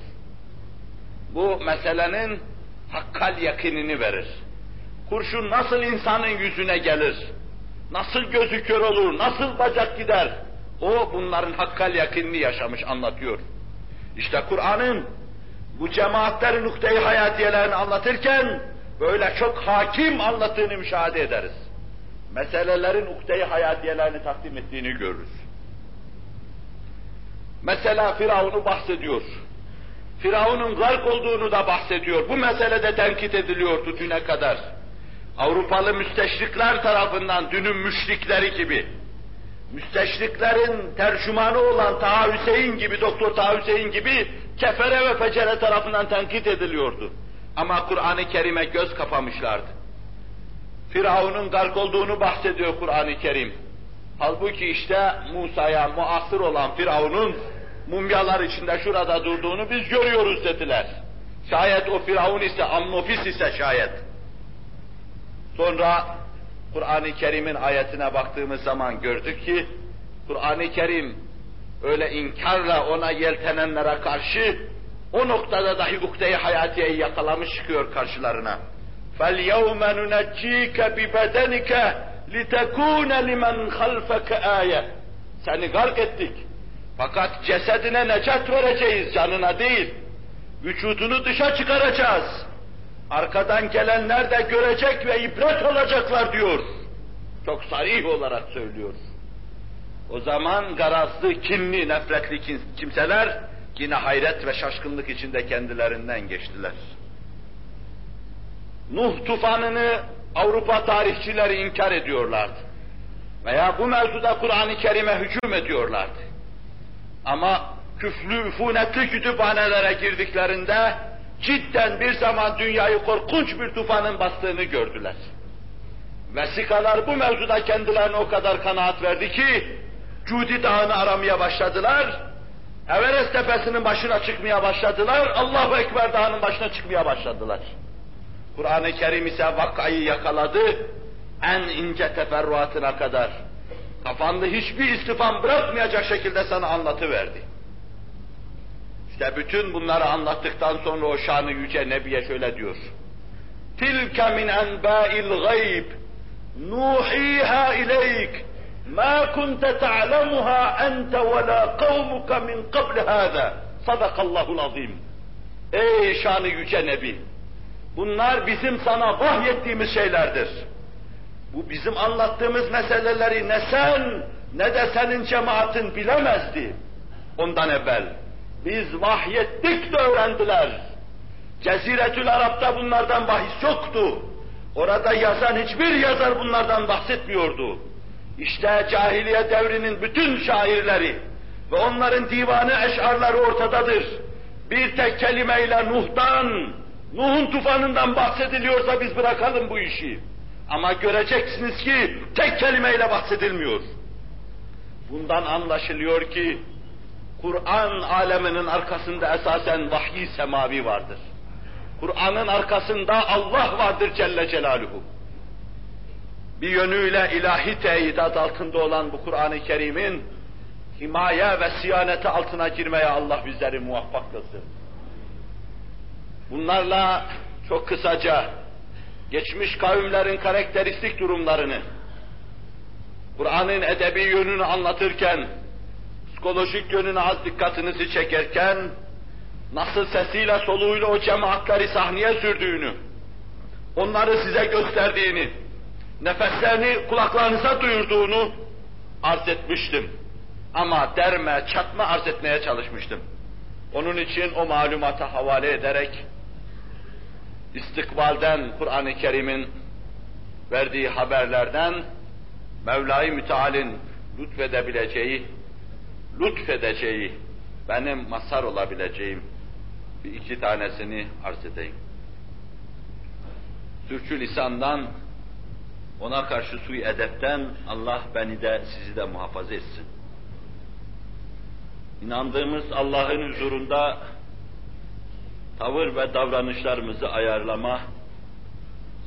Bu meselenin hakkal yakinini verir. Kurşun nasıl insanın yüzüne gelir, nasıl gözü kör olur, nasıl bacak gider, o bunların hakkal yakinini yaşamış anlatıyor. İşte Kur'an'ın bu cemaatlerin nukteyi hayatiyelerini anlatırken böyle çok hakim anlattığını müşahede ederiz. Meselelerin ukdeyi hayatiyelerini takdim ettiğini görürüz. Mesela Firavun'u bahsediyor. Firavun'un gark olduğunu da bahsediyor. Bu meselede tenkit ediliyordu düne kadar. Avrupalı müsteşrikler tarafından dünün müşrikleri gibi, müsteşriklerin tercümanı olan Taha Hüseyin gibi, Doktor Taha Hüseyin gibi kefere ve fecere tarafından tenkit ediliyordu. Ama Kur'an-ı Kerim'e göz kapamışlardı. Firavun'un gark olduğunu bahsediyor Kur'an-ı Kerim. Halbuki işte Musa'ya muasır olan Firavun'un mumyalar içinde şurada durduğunu biz görüyoruz dediler. Şayet o Firavun ise, Amnofis ise şayet. Sonra Kur'an-ı Kerim'in ayetine baktığımız zaman gördük ki, Kur'an-ı Kerim öyle inkarla ona yeltenenlere karşı o noktada dahi ukde-i hayatiyeyi yakalamış çıkıyor karşılarına. فَالْيَوْمَ نُنَجِّيكَ بِبَدَنِكَ لِتَكُونَ لِمَنْ خَلْفَكَ آيَةً Seni gark ettik. Fakat cesedine necat vereceğiz, canına değil. Vücudunu dışa çıkaracağız. Arkadan gelenler de görecek ve ibret olacaklar diyor. Çok sarih olarak söylüyor. O zaman garazlı, kinli, nefretli kimseler yine hayret ve şaşkınlık içinde kendilerinden geçtiler. Nuh tufanını Avrupa tarihçileri inkar ediyorlardı. Veya bu mevzuda Kur'an-ı Kerim'e hücum ediyorlardı. Ama küflü, üfunetli kütüphanelere girdiklerinde cidden bir zaman dünyayı korkunç bir tufanın bastığını gördüler. Vesikalar bu mevzuda kendilerine o kadar kanaat verdi ki, Cudi Dağı'nı aramaya başladılar, Everest Tepesi'nin başına çıkmaya başladılar, Allahu Ekber Dağı'nın başına çıkmaya başladılar. Kur'an-ı Kerim ise vakayı yakaladı, en ince teferruatına kadar. Kafanda hiçbir istifam bırakmayacak şekilde sana anlatıverdi. İşte bütün bunları anlattıktan sonra o şanı yüce Nebi'ye şöyle diyor. Tilke min enbâil gayb nuhiha ileyk ma kunte ta'lemuha ente ve la kavmuka min qabl hâzâ. Sadakallahul azim. Ey şanı yüce Nebi! Bunlar bizim sana vahyettiğimiz şeylerdir. Bu bizim anlattığımız meseleleri ne sen ne de senin cemaatin bilemezdi ondan evvel. Biz vahyettik de öğrendiler. Ceziretül Arap'ta bunlardan bahis yoktu. Orada yazan hiçbir yazar bunlardan bahsetmiyordu. İşte cahiliye devrinin bütün şairleri ve onların divanı eşarları ortadadır. Bir tek kelimeyle Nuh'tan, Nuh'un tufanından bahsediliyorsa biz bırakalım bu işi. Ama göreceksiniz ki tek kelimeyle bahsedilmiyor. Bundan anlaşılıyor ki Kur'an aleminin arkasında esasen vahyi semavi vardır. Kur'an'ın arkasında Allah vardır Celle Celaluhu. Bir yönüyle ilahi teyidat altında olan bu Kur'an-ı Kerim'in himaye ve siyaneti altına girmeye Allah bizleri muvaffak kılsın. Bunlarla çok kısaca geçmiş kavimlerin karakteristik durumlarını, Kur'an'ın edebi yönünü anlatırken, psikolojik yönüne az dikkatinizi çekerken, nasıl sesiyle soluğuyla o cemaatleri sahneye sürdüğünü, onları size gösterdiğini, nefeslerini kulaklarınıza duyurduğunu arz etmiştim. Ama derme, çatma arz etmeye çalışmıştım. Onun için o malumata havale ederek, istikbalden Kur'an-ı Kerim'in verdiği haberlerden Mevla-i Müteal'in lütfedebileceği, lütfedeceği, benim mazhar olabileceğim bir iki tanesini arz edeyim. Sürçü lisandan, ona karşı suyu edepten Allah beni de sizi de muhafaza etsin. İnandığımız Allah'ın huzurunda tavır ve davranışlarımızı ayarlama,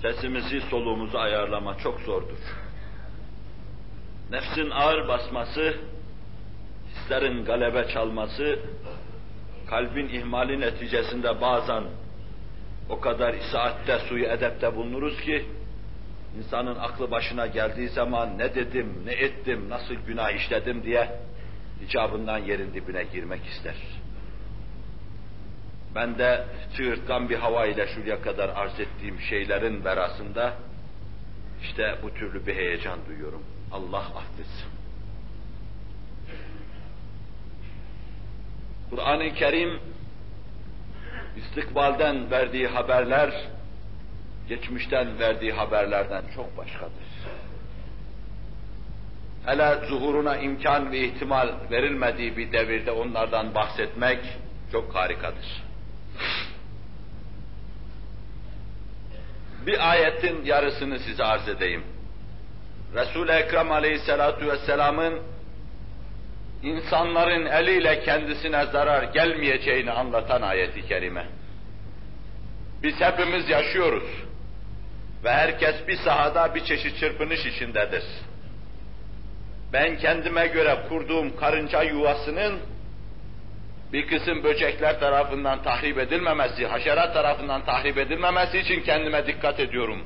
sesimizi, soluğumuzu ayarlama çok zordur. Nefsin ağır basması, hislerin galebe çalması, kalbin ihmali neticesinde bazen o kadar isaatte, suyu edepte bulunuruz ki, insanın aklı başına geldiği zaman ne dedim, ne ettim, nasıl günah işledim diye icabından yerin dibine girmek ister. Ben de çığırtkan bir hava ile şuraya kadar arz ettiğim şeylerin verasında işte bu türlü bir heyecan duyuyorum. Allah affetsin. Kur'an-ı Kerim istikbalden verdiği haberler geçmişten verdiği haberlerden çok başkadır. Hele zuhuruna imkan ve ihtimal verilmediği bir devirde onlardan bahsetmek çok harikadır. Bir ayetin yarısını size arz edeyim. Resul-i Ekrem Aleyhisselatü Vesselam'ın insanların eliyle kendisine zarar gelmeyeceğini anlatan ayeti kerime. Biz hepimiz yaşıyoruz ve herkes bir sahada bir çeşit çırpınış içindedir. Ben kendime göre kurduğum karınca yuvasının bir kısım böcekler tarafından tahrip edilmemesi, haşerat tarafından tahrip edilmemesi için kendime dikkat ediyorum.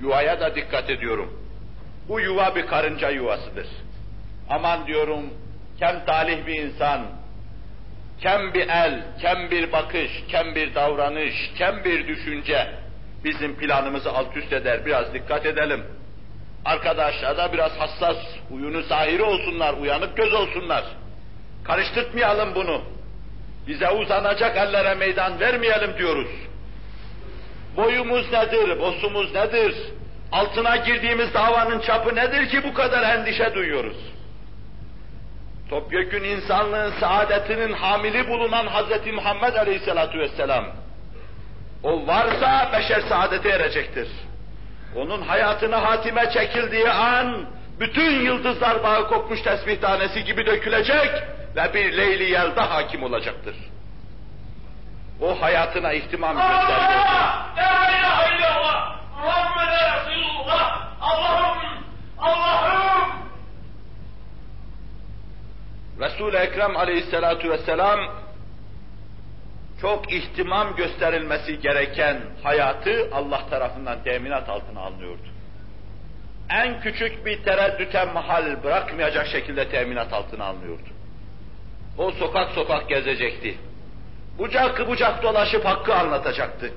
Yuvaya da dikkat ediyorum. Bu yuva bir karınca yuvasıdır. Aman diyorum, kem talih bir insan, kem bir el, kem bir bakış, kem bir davranış, kem bir düşünce bizim planımızı alt üst eder. Biraz dikkat edelim. Arkadaşlar da biraz hassas, uyunu zahiri olsunlar, uyanık göz olsunlar. Karıştırtmayalım bunu. Bize uzanacak ellere meydan vermeyelim diyoruz. Boyumuz nedir, bosumuz nedir? Altına girdiğimiz davanın çapı nedir ki bu kadar endişe duyuyoruz? Topyekün insanlığın saadetinin hamili bulunan Hz. Muhammed Aleyhisselatü Vesselam, o varsa beşer saadete erecektir. Onun hayatına hatime çekildiği an, bütün yıldızlar bağı kopmuş tesbih tanesi gibi dökülecek ve bir Leyli Yelda hakim olacaktır. O hayatına ihtimam gösterecek. Resul-i Ekrem aleyhissalatu vesselam çok ihtimam gösterilmesi gereken hayatı Allah tarafından teminat altına alınıyordu. En küçük bir tereddüte mahal bırakmayacak şekilde teminat altına alınıyordu. O sokak sokak gezecekti. Bucak bucak dolaşıp hakkı anlatacaktı.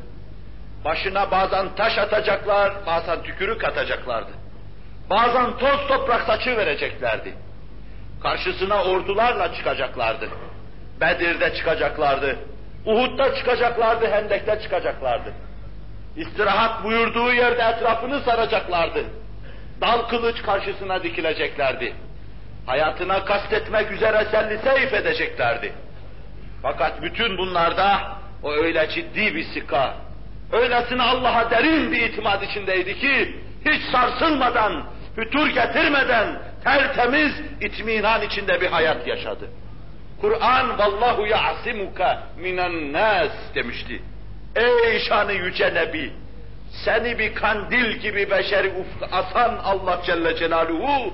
Başına bazen taş atacaklar, bazen tükürük atacaklardı. Bazen toz toprak saçı vereceklerdi. Karşısına ordularla çıkacaklardı. Bedir'de çıkacaklardı. Uhud'da çıkacaklardı, Hendek'te çıkacaklardı. İstirahat buyurduğu yerde etrafını saracaklardı. Dal kılıç karşısına dikileceklerdi. Hayatına kastetmek üzere selli seyif edeceklerdi. Fakat bütün bunlarda o öyle ciddi bir sika, öylesine Allah'a derin bir itimat içindeydi ki, hiç sarsılmadan, fütur getirmeden, tertemiz, itminan içinde bir hayat yaşadı. Kur'an vallahu ya'simuka minen nas demişti. Ey şanı yüce Nebi, seni bir kandil gibi beşeri ufka asan Allah Celle Celaluhu,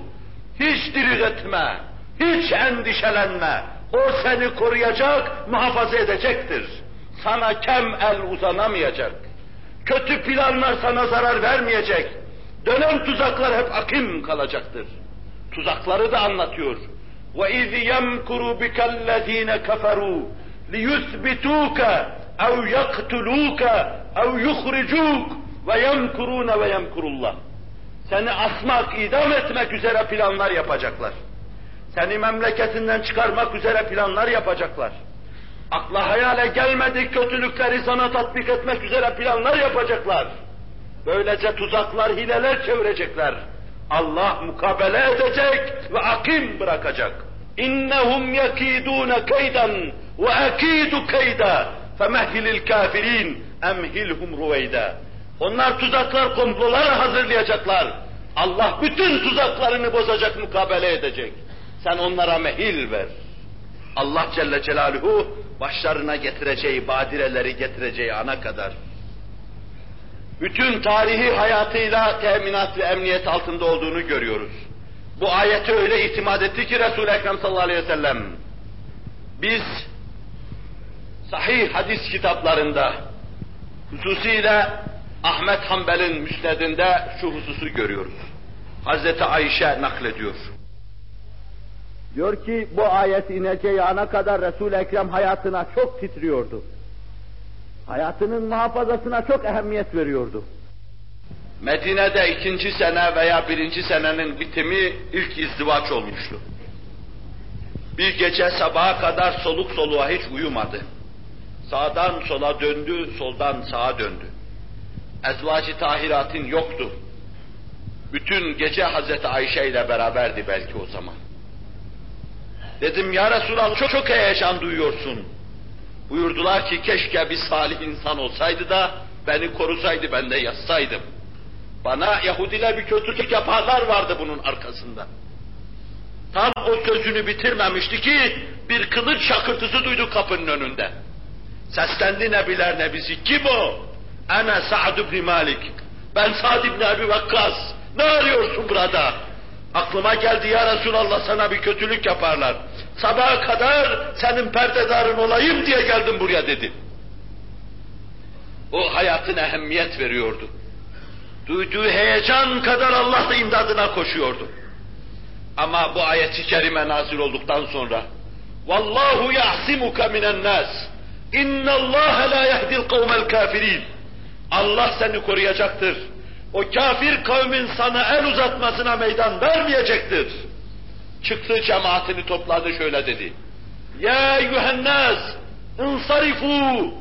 hiç diri etme, hiç endişelenme. O seni koruyacak, muhafaza edecektir. Sana kem el uzanamayacak. Kötü planlar sana zarar vermeyecek. Dönen tuzaklar hep akim kalacaktır. Tuzakları da anlatıyor. Ve iz yemkuru bikellezine keferu li yusbituke ev yaktuluke ev yuhricuk ve yemkurune ve yemkurullah. Seni asmak, idam etmek üzere planlar yapacaklar. Seni memleketinden çıkarmak üzere planlar yapacaklar. Akla hayale gelmedik kötülükleri sana tatbik etmek üzere planlar yapacaklar. Böylece tuzaklar, hileler çevirecekler. Allah mukabele edecek ve akim bırakacak. İnnehum yakidun keydan ve akidu keyda femehhilil kafirin emhilhum ruveyda. Onlar tuzaklar, komplolar hazırlayacaklar. Allah bütün tuzaklarını bozacak, mukabele edecek. Sen onlara mehil ver. Allah Celle Celaluhu başlarına getireceği badireleri getireceği ana kadar bütün tarihi hayatıyla teminat ve emniyet altında olduğunu görüyoruz. Bu ayete öyle itimat etti ki Resul-i Ekrem sallallahu aleyhi ve sellem biz sahih hadis kitaplarında hususiyle Ahmet Hanbel'in müsnedinde şu hususu görüyoruz. Hazreti Ayşe naklediyor. Diyor ki bu ayet ineceği ana kadar Resul-i Ekrem hayatına çok titriyordu. Hayatının muhafazasına çok ehemmiyet veriyordu. Medine'de ikinci sene veya birinci senenin bitimi ilk izdivaç olmuştu. Bir gece sabaha kadar soluk soluğa hiç uyumadı. Sağdan sola döndü, soldan sağa döndü. Ezvacı tahiratın yoktu. Bütün gece Hazreti Ayşe ile beraberdi belki o zaman. Dedim ya Resulallah çok çok heyecan duyuyorsun. Buyurdular ki keşke bir salih insan olsaydı da beni korusaydı ben de yazsaydım. Bana Yahudiler bir kötülük yaparlar vardı bunun arkasında. Tam o sözünü bitirmemişti ki bir kılıç şakırtısı duydu kapının önünde. Seslendi nebiler nebisi. Kim o? Ana Sa'd ibn Malik. Ben Sa'd ibn Abi Vakkas. Ne arıyorsun burada? Aklıma geldi ya Resulallah sana bir kötülük yaparlar. Sabaha kadar senin perdedarın olayım diye geldim buraya dedi. O hayatına ehemmiyet veriyordu. Duyduğu heyecan kadar Allah da imdadına koşuyordu. Ama bu ayet-i kerime nazil olduktan sonra Vallahu yahsimuka minen nas. İnna Allah la yehdil kavmel kafirin. Allah seni koruyacaktır. O kafir kavmin sana el uzatmasına meydan vermeyecektir. Çıktı cemaatini topladı şöyle dedi. Ya eyyühennas insarifu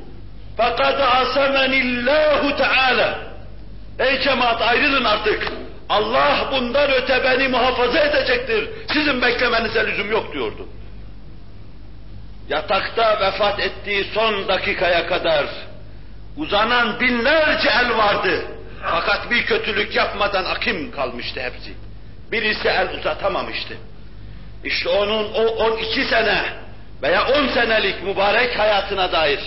fekad asemenillahu teala. Ey cemaat ayrılın artık. Allah bundan öte beni muhafaza edecektir. Sizin beklemenize lüzum yok diyordu. Yatakta vefat ettiği son dakikaya kadar uzanan binlerce el vardı. Fakat bir kötülük yapmadan akim kalmıştı hepsi. Birisi el uzatamamıştı. İşte onun o 12 sene veya 10 senelik mübarek hayatına dair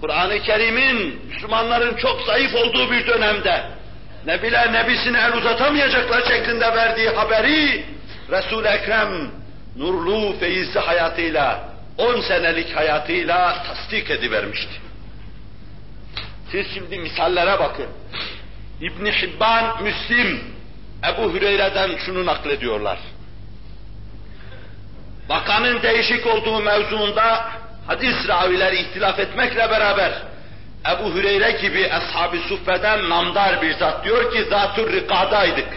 Kur'an-ı Kerim'in Müslümanların çok zayıf olduğu bir dönemde Nebiler nebisine el uzatamayacaklar şeklinde verdiği haberi Resul-i Ekrem nurlu feyizli hayatıyla 10 senelik hayatıyla tasdik edivermişti. Siz şimdi misallere bakın. İbn Hibban, Müslim, Ebu Hüreyre'den şunu naklediyorlar. Vakanın değişik olduğu mevzuunda hadis ravileri ihtilaf etmekle beraber Ebu Hüreyre gibi ashab-ı suffeden namdar bir zat diyor ki zatür rikadaydık.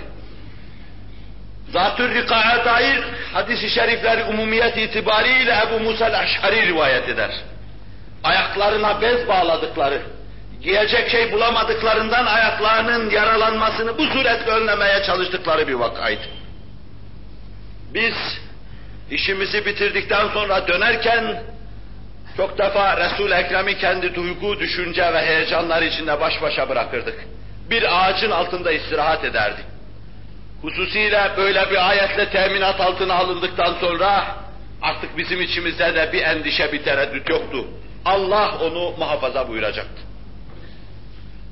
Zatür rikaya dair hadis-i şerifler umumiyet itibariyle Ebu Musa el-Eş'ari rivayet eder. Ayaklarına bez bağladıkları, giyecek şey bulamadıklarından ayaklarının yaralanmasını bu suretle önlemeye çalıştıkları bir vakaydı. Biz işimizi bitirdikten sonra dönerken çok defa Resul-i Ekrem'i kendi duygu, düşünce ve heyecanlar içinde baş başa bırakırdık. Bir ağacın altında istirahat ederdik. Hususiyle böyle bir ayetle teminat altına alındıktan sonra artık bizim içimizde de bir endişe, bir tereddüt yoktu. Allah onu muhafaza buyuracaktı.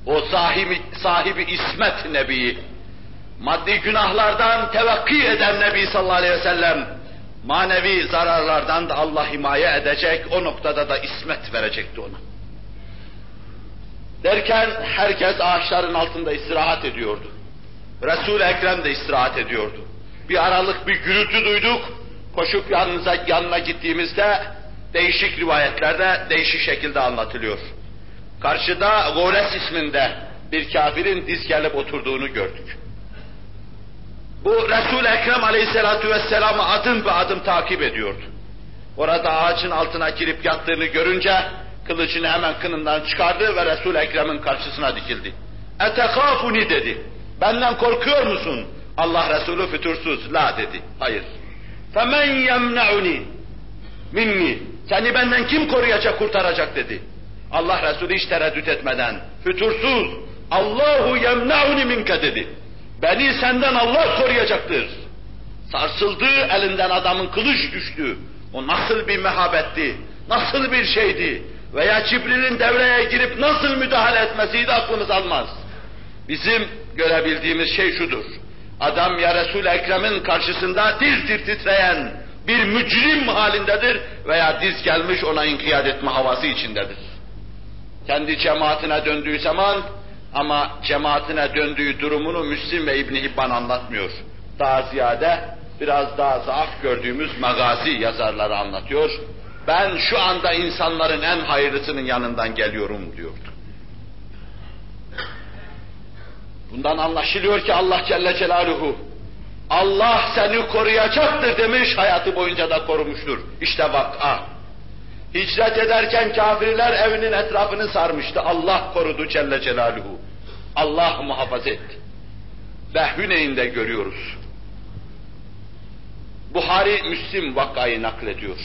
O sahibi, sahibi İsmet Nebi'yi, maddi günahlardan tevekkü eden Nebi sallallahu aleyhi ve sellem, manevi zararlardan da Allah himaye edecek, o noktada da ismet verecekti ona. Derken herkes ağaçların altında istirahat ediyordu. Resul-i Ekrem de istirahat ediyordu. Bir aralık bir gürültü duyduk, koşup yanınıza, yanına gittiğimizde değişik rivayetlerde değişik şekilde anlatılıyor. Karşıda Gores isminde bir kafirin diz gelip oturduğunu gördük. Bu Resul-i Ekrem aleyhissalatu vesselam'ı adım be adım takip ediyordu. Orada ağacın altına girip yattığını görünce kılıcını hemen kınından çıkardı ve Resul-i Ekrem'in karşısına dikildi. Etekafuni dedi. Benden korkuyor musun? Allah Resulü fütursuz. La dedi. Hayır. Femen yemne'uni minni. Seni benden kim koruyacak, kurtaracak dedi. Allah Resulü hiç tereddüt etmeden, fütursuz, Allahu yemne'uni minke dedi. Beni senden Allah koruyacaktır. Sarsıldı, elinden adamın kılıç düştü. O nasıl bir mehabetti, nasıl bir şeydi veya Cibril'in devreye girip nasıl müdahale etmesiydi aklımız almaz. Bizim görebildiğimiz şey şudur. Adam ya Resul-i Ekrem'in karşısında diz dir titreyen bir mücrim halindedir veya diz gelmiş ona inkiyat etme havası içindedir. Kendi cemaatine döndüğü zaman ama cemaatine döndüğü durumunu Müslim ve İbn Hibban anlatmıyor. Daha ziyade biraz daha zaaf gördüğümüz magazi yazarları anlatıyor. Ben şu anda insanların en hayırlısının yanından geliyorum diyordu. Bundan anlaşılıyor ki Allah Celle Celaluhu Allah seni koruyacaktır demiş, hayatı boyunca da korumuştur. İşte vak'a. Hicret ederken kafirler evinin etrafını sarmıştı. Allah korudu Celle Celaluhu. Allah muhafaza etti. Ve Hüneyn'de görüyoruz. Buhari Müslim vakayı naklediyor.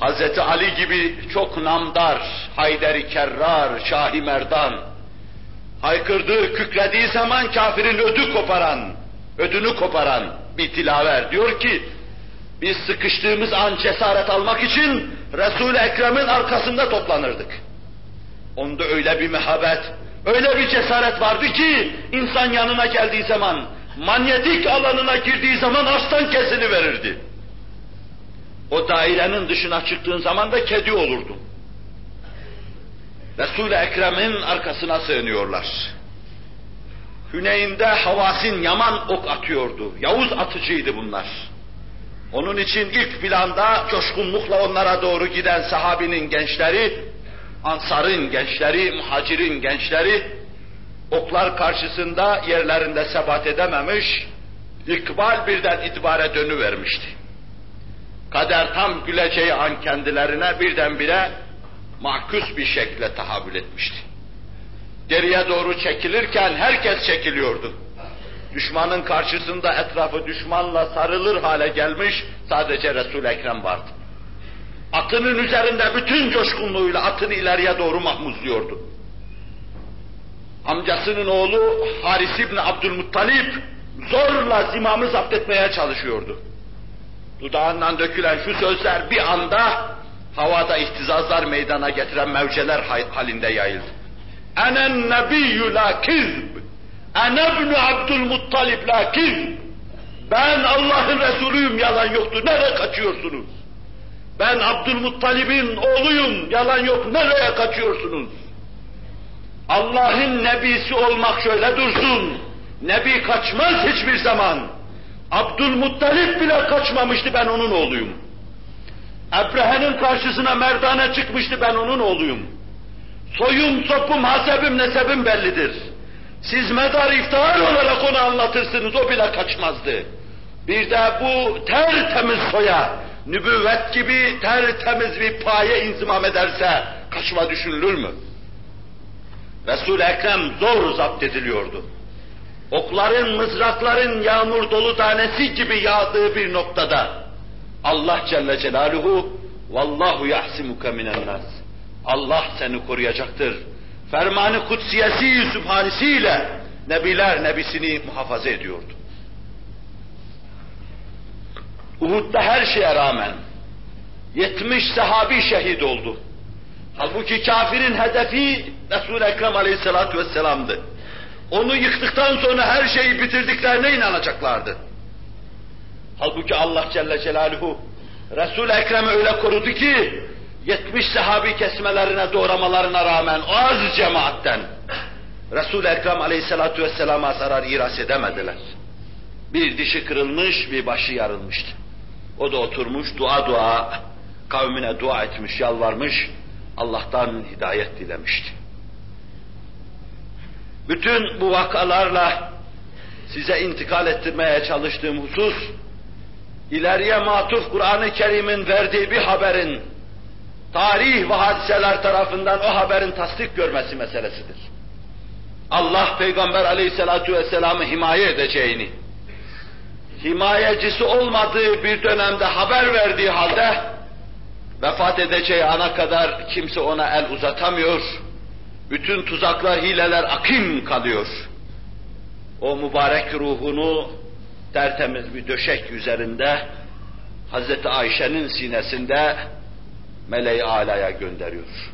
Hazreti Ali gibi çok namdar, Hayderi Kerrar, Şahi Merdan. Haykırdığı, kükrediği zaman kafirin ödü koparan, ödünü koparan bir tilaver. Diyor ki, biz sıkıştığımız an cesaret almak için Resul-i Ekrem'in arkasında toplanırdık. Onda öyle bir mehabet, öyle bir cesaret vardı ki insan yanına geldiği zaman, manyetik alanına girdiği zaman aslan kesini verirdi. O dairenin dışına çıktığın zaman da kedi olurdu. Resul-i Ekrem'in arkasına sığınıyorlar. Hüneyn'de Havasin Yaman ok atıyordu. Yavuz atıcıydı bunlar. Onun için ilk planda coşkunlukla onlara doğru giden sahabinin gençleri, Ansar'ın gençleri, muhacirin gençleri, oklar karşısında yerlerinde sebat edememiş, ikbal birden itibare dönüvermişti. Kader tam güleceği an kendilerine birdenbire makus bir şekle tahammül etmişti. Geriye doğru çekilirken herkes çekiliyordu. Düşmanın karşısında etrafı düşmanla sarılır hale gelmiş sadece Resul-i Ekrem vardı. Atının üzerinde bütün coşkunluğuyla atını ileriye doğru mahmuzluyordu. Amcasının oğlu Haris İbni Abdülmuttalip zorla zimamı zapt etmeye çalışıyordu. Dudağından dökülen şu sözler bir anda havada ihtizazlar meydana getiren mevceler halinde yayıldı. Enen nebiyyü la kizb. Ene ibn Abdülmuttalib la kizb. Ben Allah'ın Resulüyüm, yalan yoktu. Nereye kaçıyorsunuz? Ben Abdülmuttalib'in oğluyum, yalan yok. Nereye kaçıyorsunuz? Allah'ın nebisi olmak şöyle dursun. Nebi kaçmaz hiçbir zaman. Abdülmuttalip bile kaçmamıştı, ben onun oğluyum. Ebrehe'nin karşısına merdane çıkmıştı, ben onun oğluyum. Soyum, sopum, hasebim, nesebim bellidir. Siz medar iftihar olarak onu anlatırsınız, o bile kaçmazdı. Bir de bu tertemiz soya, nübüvvet gibi tertemiz bir paye inzimam ederse kaçma düşünülür mü? Resul-i Ekrem zor zapt ediliyordu. Okların, mızrakların yağmur dolu tanesi gibi yağdığı bir noktada Allah Celle Celaluhu vallahu yahsimuke minen nas. Allah seni koruyacaktır. Fermanı kutsiyesi sübhanesiyle nebiler nebisini muhafaza ediyordu. Uhud'da her şeye rağmen 70 sahabi şehit oldu. Halbuki kafirin hedefi Resul-i Ekrem aleyhissalatu vesselam'dı. Onu yıktıktan sonra her şeyi bitirdiklerine inanacaklardı. Halbuki Allah Celle Celaluhu Resul-i Ekrem'i öyle korudu ki 70 sahabi kesmelerine doğramalarına rağmen az cemaatten Resul-i Ekrem aleyhissalatu vesselama zarar iras edemediler. Bir dişi kırılmış, bir başı yarılmıştı. O da oturmuş dua dua kavmine dua etmiş, yalvarmış, Allah'tan hidayet dilemişti. Bütün bu vakalarla size intikal ettirmeye çalıştığım husus, ileriye matuf Kur'an-ı Kerim'in verdiği bir haberin, tarih ve hadiseler tarafından o haberin tasdik görmesi meselesidir. Allah Peygamber aleyhissalatu vesselam'ı himaye edeceğini, himayecisi olmadığı bir dönemde haber verdiği halde, vefat edeceği ana kadar kimse ona el uzatamıyor, bütün tuzaklar, hileler akim kalıyor. O mübarek ruhunu tertemiz bir döşek üzerinde Hazreti Ayşe'nin sinesinde Meleği Ala'ya gönderiyor.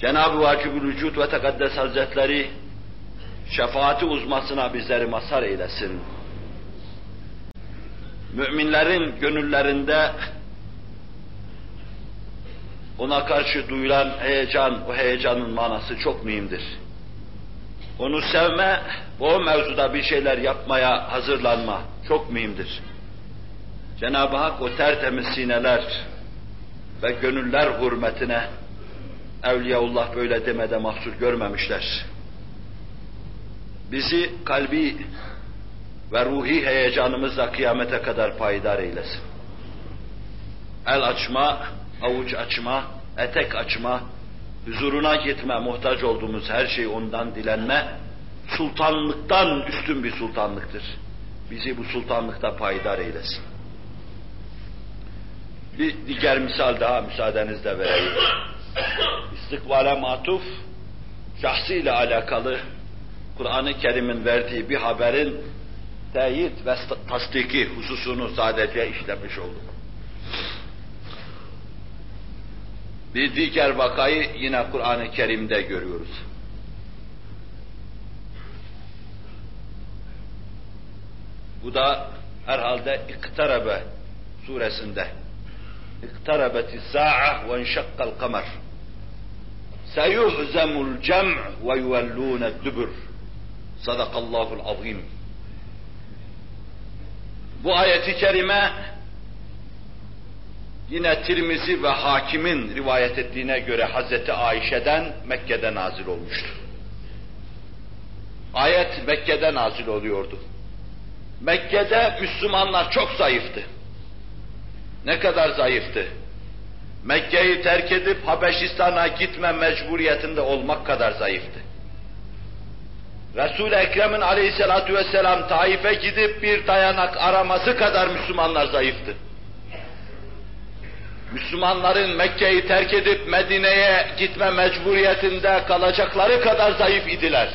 Cenab-ı Vacibül Vücud ve Tekaddes Hazretleri şefaati uzmasına bizleri mazhar eylesin. Müminlerin gönüllerinde ona karşı duyulan heyecan, o heyecanın manası çok mühimdir. Onu sevme, o mevzuda bir şeyler yapmaya hazırlanma çok mühimdir. Cenab-ı Hak o tertemiz sineler ve gönüller hürmetine Evliyaullah böyle demede mahsur görmemişler. Bizi kalbi ve ruhi heyecanımızla kıyamete kadar payidar eylesin. El açma, avuç açma, etek açma, huzuruna gitme, muhtaç olduğumuz her şeyi ondan dilenme, sultanlıktan üstün bir sultanlıktır. Bizi bu sultanlıkta payidar eylesin. Bir diğer misal daha müsaadenizle vereyim. istikbale matuf, şahsıyla alakalı Kur'an-ı Kerim'in verdiği bir haberin teyit ve tasdiki hususunu sadece işlemiş olduk. Bir diğer vakayı yine Kur'an-ı Kerim'de görüyoruz. Bu da herhalde İktarebe suresinde. Sa'a ve enşakkal kamer. Seyuhzemul cem ve yuvellûne dübür. Sadakallahul azim. Bu ayeti kerime yine Tirmizi ve Hakim'in rivayet ettiğine göre Hazreti Ayşe'den Mekke'de nazil olmuştu. Ayet Mekke'de nazil oluyordu. Mekke'de Müslümanlar çok zayıftı. Ne kadar zayıftı? Mekke'yi terk edip Habeşistan'a gitme mecburiyetinde olmak kadar zayıftı. Resul-i Ekrem'in aleyhissalatu vesselam Taif'e gidip bir dayanak araması kadar Müslümanlar zayıftı. Müslümanların Mekke'yi terk edip Medine'ye gitme mecburiyetinde kalacakları kadar zayıf idiler.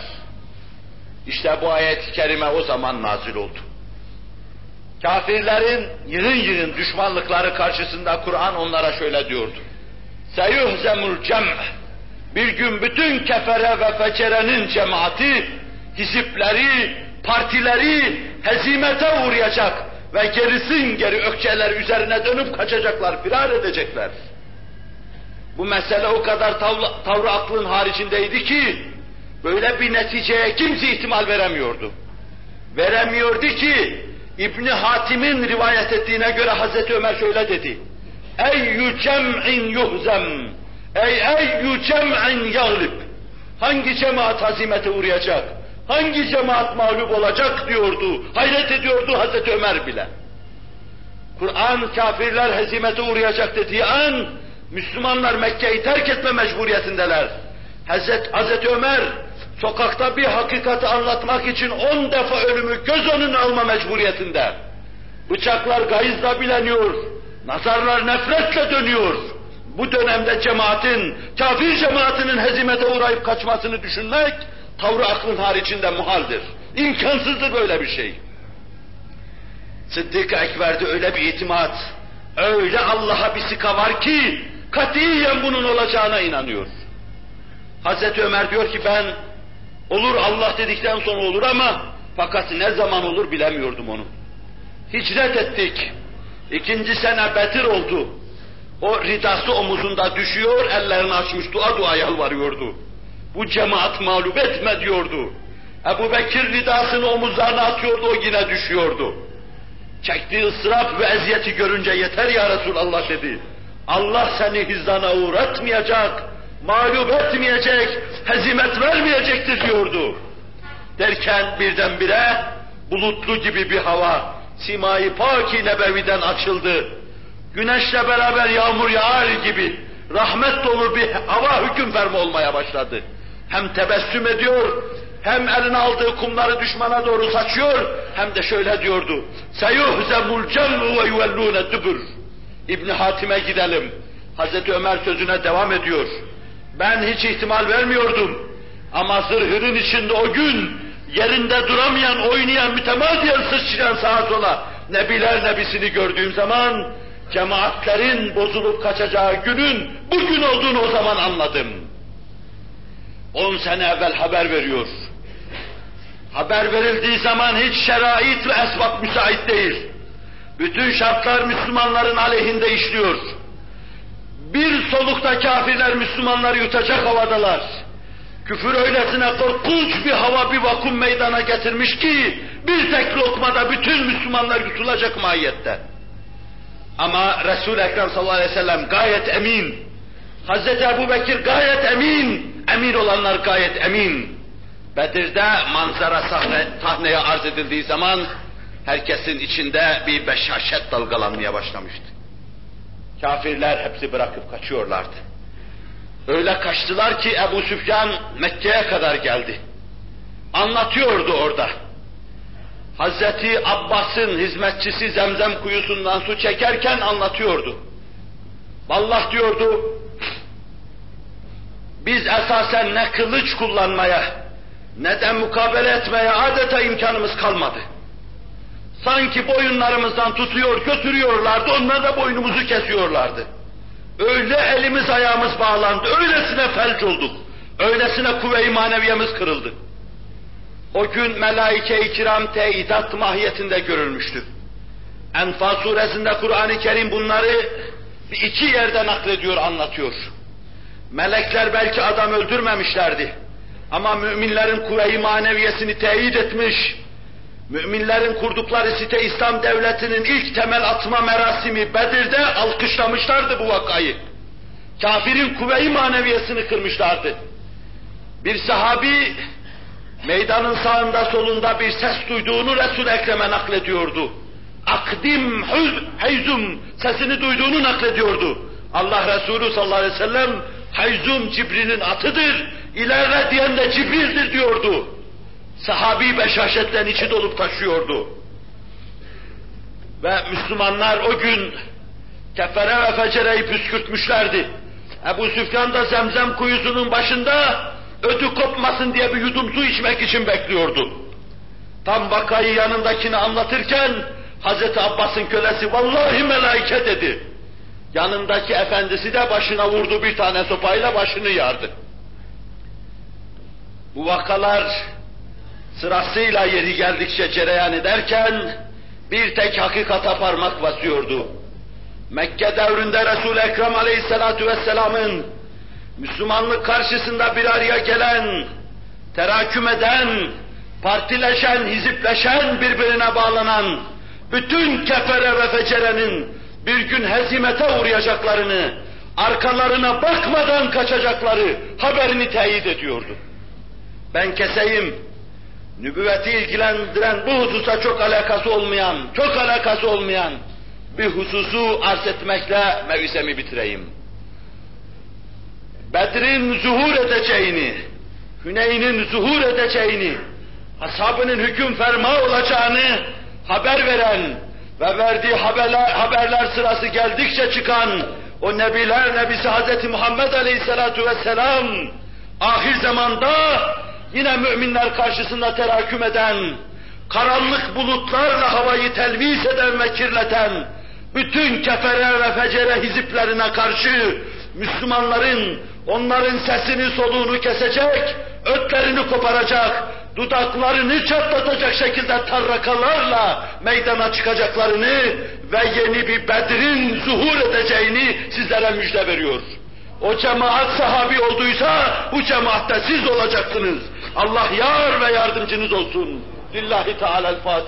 İşte bu ayet-i kerime o zaman nazil oldu. Kafirlerin yığın yığın düşmanlıkları karşısında Kur'an onlara şöyle diyordu. Seyuhzemul cem' bir gün bütün kefere ve fecerenin cemaati, hizipleri, partileri hezimete uğrayacak ve gerisin geri ökçeler üzerine dönüp kaçacaklar, firar edecekler. Bu mesele o kadar tavla, tavrı aklın haricindeydi ki, böyle bir neticeye kimse ihtimal veremiyordu. Veremiyordu ki, İbni Hatim'in rivayet ettiğine göre Hazreti Ömer şöyle dedi. Eyyü cem'in yuhzem. Ey eyyü cem'in yaglib. Hangi cemaat hazimete uğrayacak? Hangi cemaat mağlup olacak diyordu. Hayret ediyordu Hazreti Ömer bile. Kur'an kafirler hezimete uğrayacak dediği an Müslümanlar Mekke'yi terk etme mecburiyetindeler. Hazreti, Hazreti Ömer sokakta bir hakikati anlatmak için on defa ölümü göz önüne alma mecburiyetinde. Bıçaklar gayızla bileniyor, nazarlar nefretle dönüyor. Bu dönemde cemaatin, kafir cemaatinin hezimete uğrayıp kaçmasını düşünmek, tavrı aklın haricinde muhaldir. İmkansızdır böyle bir şey. Sıddık-ı Ekber'de öyle bir itimat, öyle Allah'a bir sika var ki, katiyen bunun olacağına inanıyor. Hazreti Ömer diyor ki ben Olur Allah dedikten sonra olur ama fakat ne zaman olur bilemiyordum onu. Hicret ettik. İkinci sene Betir oldu. O ridası omuzunda düşüyor, ellerini açmış dua dua yalvarıyordu. Bu cemaat mağlup etme diyordu. Ebu Bekir ridasını omuzlarına atıyordu, o yine düşüyordu. Çektiği ıstırap ve eziyeti görünce yeter ya Resulallah dedi. Allah seni hizana uğratmayacak, mağlup etmeyecek, hezimet vermeyecektir diyordu. Derken birdenbire bulutlu gibi bir hava, simayı paki nebeviden açıldı. Güneşle beraber yağmur yağar gibi rahmet dolu bir hava hüküm verme olmaya başladı. Hem tebessüm ediyor, hem eline aldığı kumları düşmana doğru saçıyor, hem de şöyle diyordu. Seyuhzemul cem'u ve yuvellûne dübür. İbn Hatim'e gidelim. Hazreti Ömer sözüne devam ediyor. Ben hiç ihtimal vermiyordum. Ama zırhının içinde o gün yerinde duramayan, oynayan, mütemadiyen sıçrayan sağa sola nebiler nebisini gördüğüm zaman cemaatlerin bozulup kaçacağı günün bugün olduğunu o zaman anladım. On sene evvel haber veriyor. Haber verildiği zaman hiç şerait ve esbab müsait değil. Bütün şartlar Müslümanların aleyhinde işliyor. Bir solukta kafirler Müslümanları yutacak havadalar. Küfür öylesine korkunç bir hava, bir vakum meydana getirmiş ki bir tek lokmada bütün Müslümanlar yutulacak mahiyette. Ama Resul-i Ekrem sallallahu aleyhi ve sellem gayet emin. Hazreti Ebu Bekir gayet emin. Emin olanlar gayet emin. Bedir'de manzara sahne, sahneye arz edildiği zaman herkesin içinde bir beşaşet dalgalanmaya başlamıştı. Kafirler hepsi bırakıp kaçıyorlardı. Öyle kaçtılar ki Ebu Süfyan Mekke'ye kadar geldi. Anlatıyordu orada. Hazreti Abbas'ın hizmetçisi zemzem kuyusundan su çekerken anlatıyordu. Vallahi diyordu, biz esasen ne kılıç kullanmaya ne de mukabele etmeye adeta imkanımız kalmadı. Sanki boyunlarımızdan tutuyor götürüyorlardı, onlar da boynumuzu kesiyorlardı. Öyle elimiz ayağımız bağlandı, öylesine felç olduk, öylesine kuvve-i maneviyemiz kırıldı. O gün melaike-i kiram teyidat mahiyetinde görülmüştü. Enfal suresinde Kur'an-ı Kerim bunları iki yerde naklediyor, anlatıyor. Melekler belki adam öldürmemişlerdi. Ama müminlerin kuvve-i maneviyesini teyit etmiş, müminlerin kurdukları site İslam devletinin ilk temel atma merasimi Bedir'de alkışlamışlardı bu vakayı. Kafirin kuvve-i maneviyesini kırmışlardı. Bir sahabi meydanın sağında solunda bir ses duyduğunu Resul Ekrem'e naklediyordu. Akdim heyzum sesini duyduğunu naklediyordu. Allah Resulü sallallahu aleyhi ve sellem Hayzum Cibril'in atıdır, ilerle diyen de Cibril'dir diyordu. Sahabi beşaşetten içi dolup taşıyordu. Ve Müslümanlar o gün kefere ve fecereyi püskürtmüşlerdi. Ebu Süfyan da zemzem kuyusunun başında ödü kopmasın diye bir yudum su içmek için bekliyordu. Tam vakayı yanındakini anlatırken Hazreti Abbas'ın kölesi vallahi melaike dedi. Yanındaki efendisi de başına vurdu bir tane sopayla başını yardı. Bu vakalar sırasıyla yeri geldikçe cereyan ederken bir tek hakikata parmak basıyordu. Mekke devrinde Resul-i Ekrem aleyhissalatu vesselamın Müslümanlık karşısında bir araya gelen, teraküm eden, partileşen, hizipleşen, birbirine bağlanan bütün kefere ve fecerenin bir gün hezimete uğrayacaklarını, arkalarına bakmadan kaçacakları haberini teyit ediyordu. Ben keseyim, nübüvveti ilgilendiren bu hususa çok alakası olmayan, çok alakası olmayan bir hususu arz etmekle mevzemi bitireyim. Bedir'in zuhur edeceğini, Hüneyn'in zuhur edeceğini, ashabının hüküm ferma olacağını haber veren ve verdiği haberler, haberler sırası geldikçe çıkan o Nebiler Nebisi Hz. Muhammed Aleyhisselatu Vesselam ahir zamanda yine müminler karşısında teraküm eden, karanlık bulutlarla havayı telvis eden ve kirleten, bütün kefere ve fecere hiziplerine karşı Müslümanların onların sesini soluğunu kesecek, ötlerini koparacak, dudaklarını çatlatacak şekilde tarrakalarla meydana çıkacaklarını ve yeni bir Bedir'in zuhur edeceğini sizlere müjde veriyor. O cemaat sahabi olduysa bu cemaatte siz olacaksınız. Allah yar ve yardımcınız olsun. Lillahi Teala'l-Fatiha.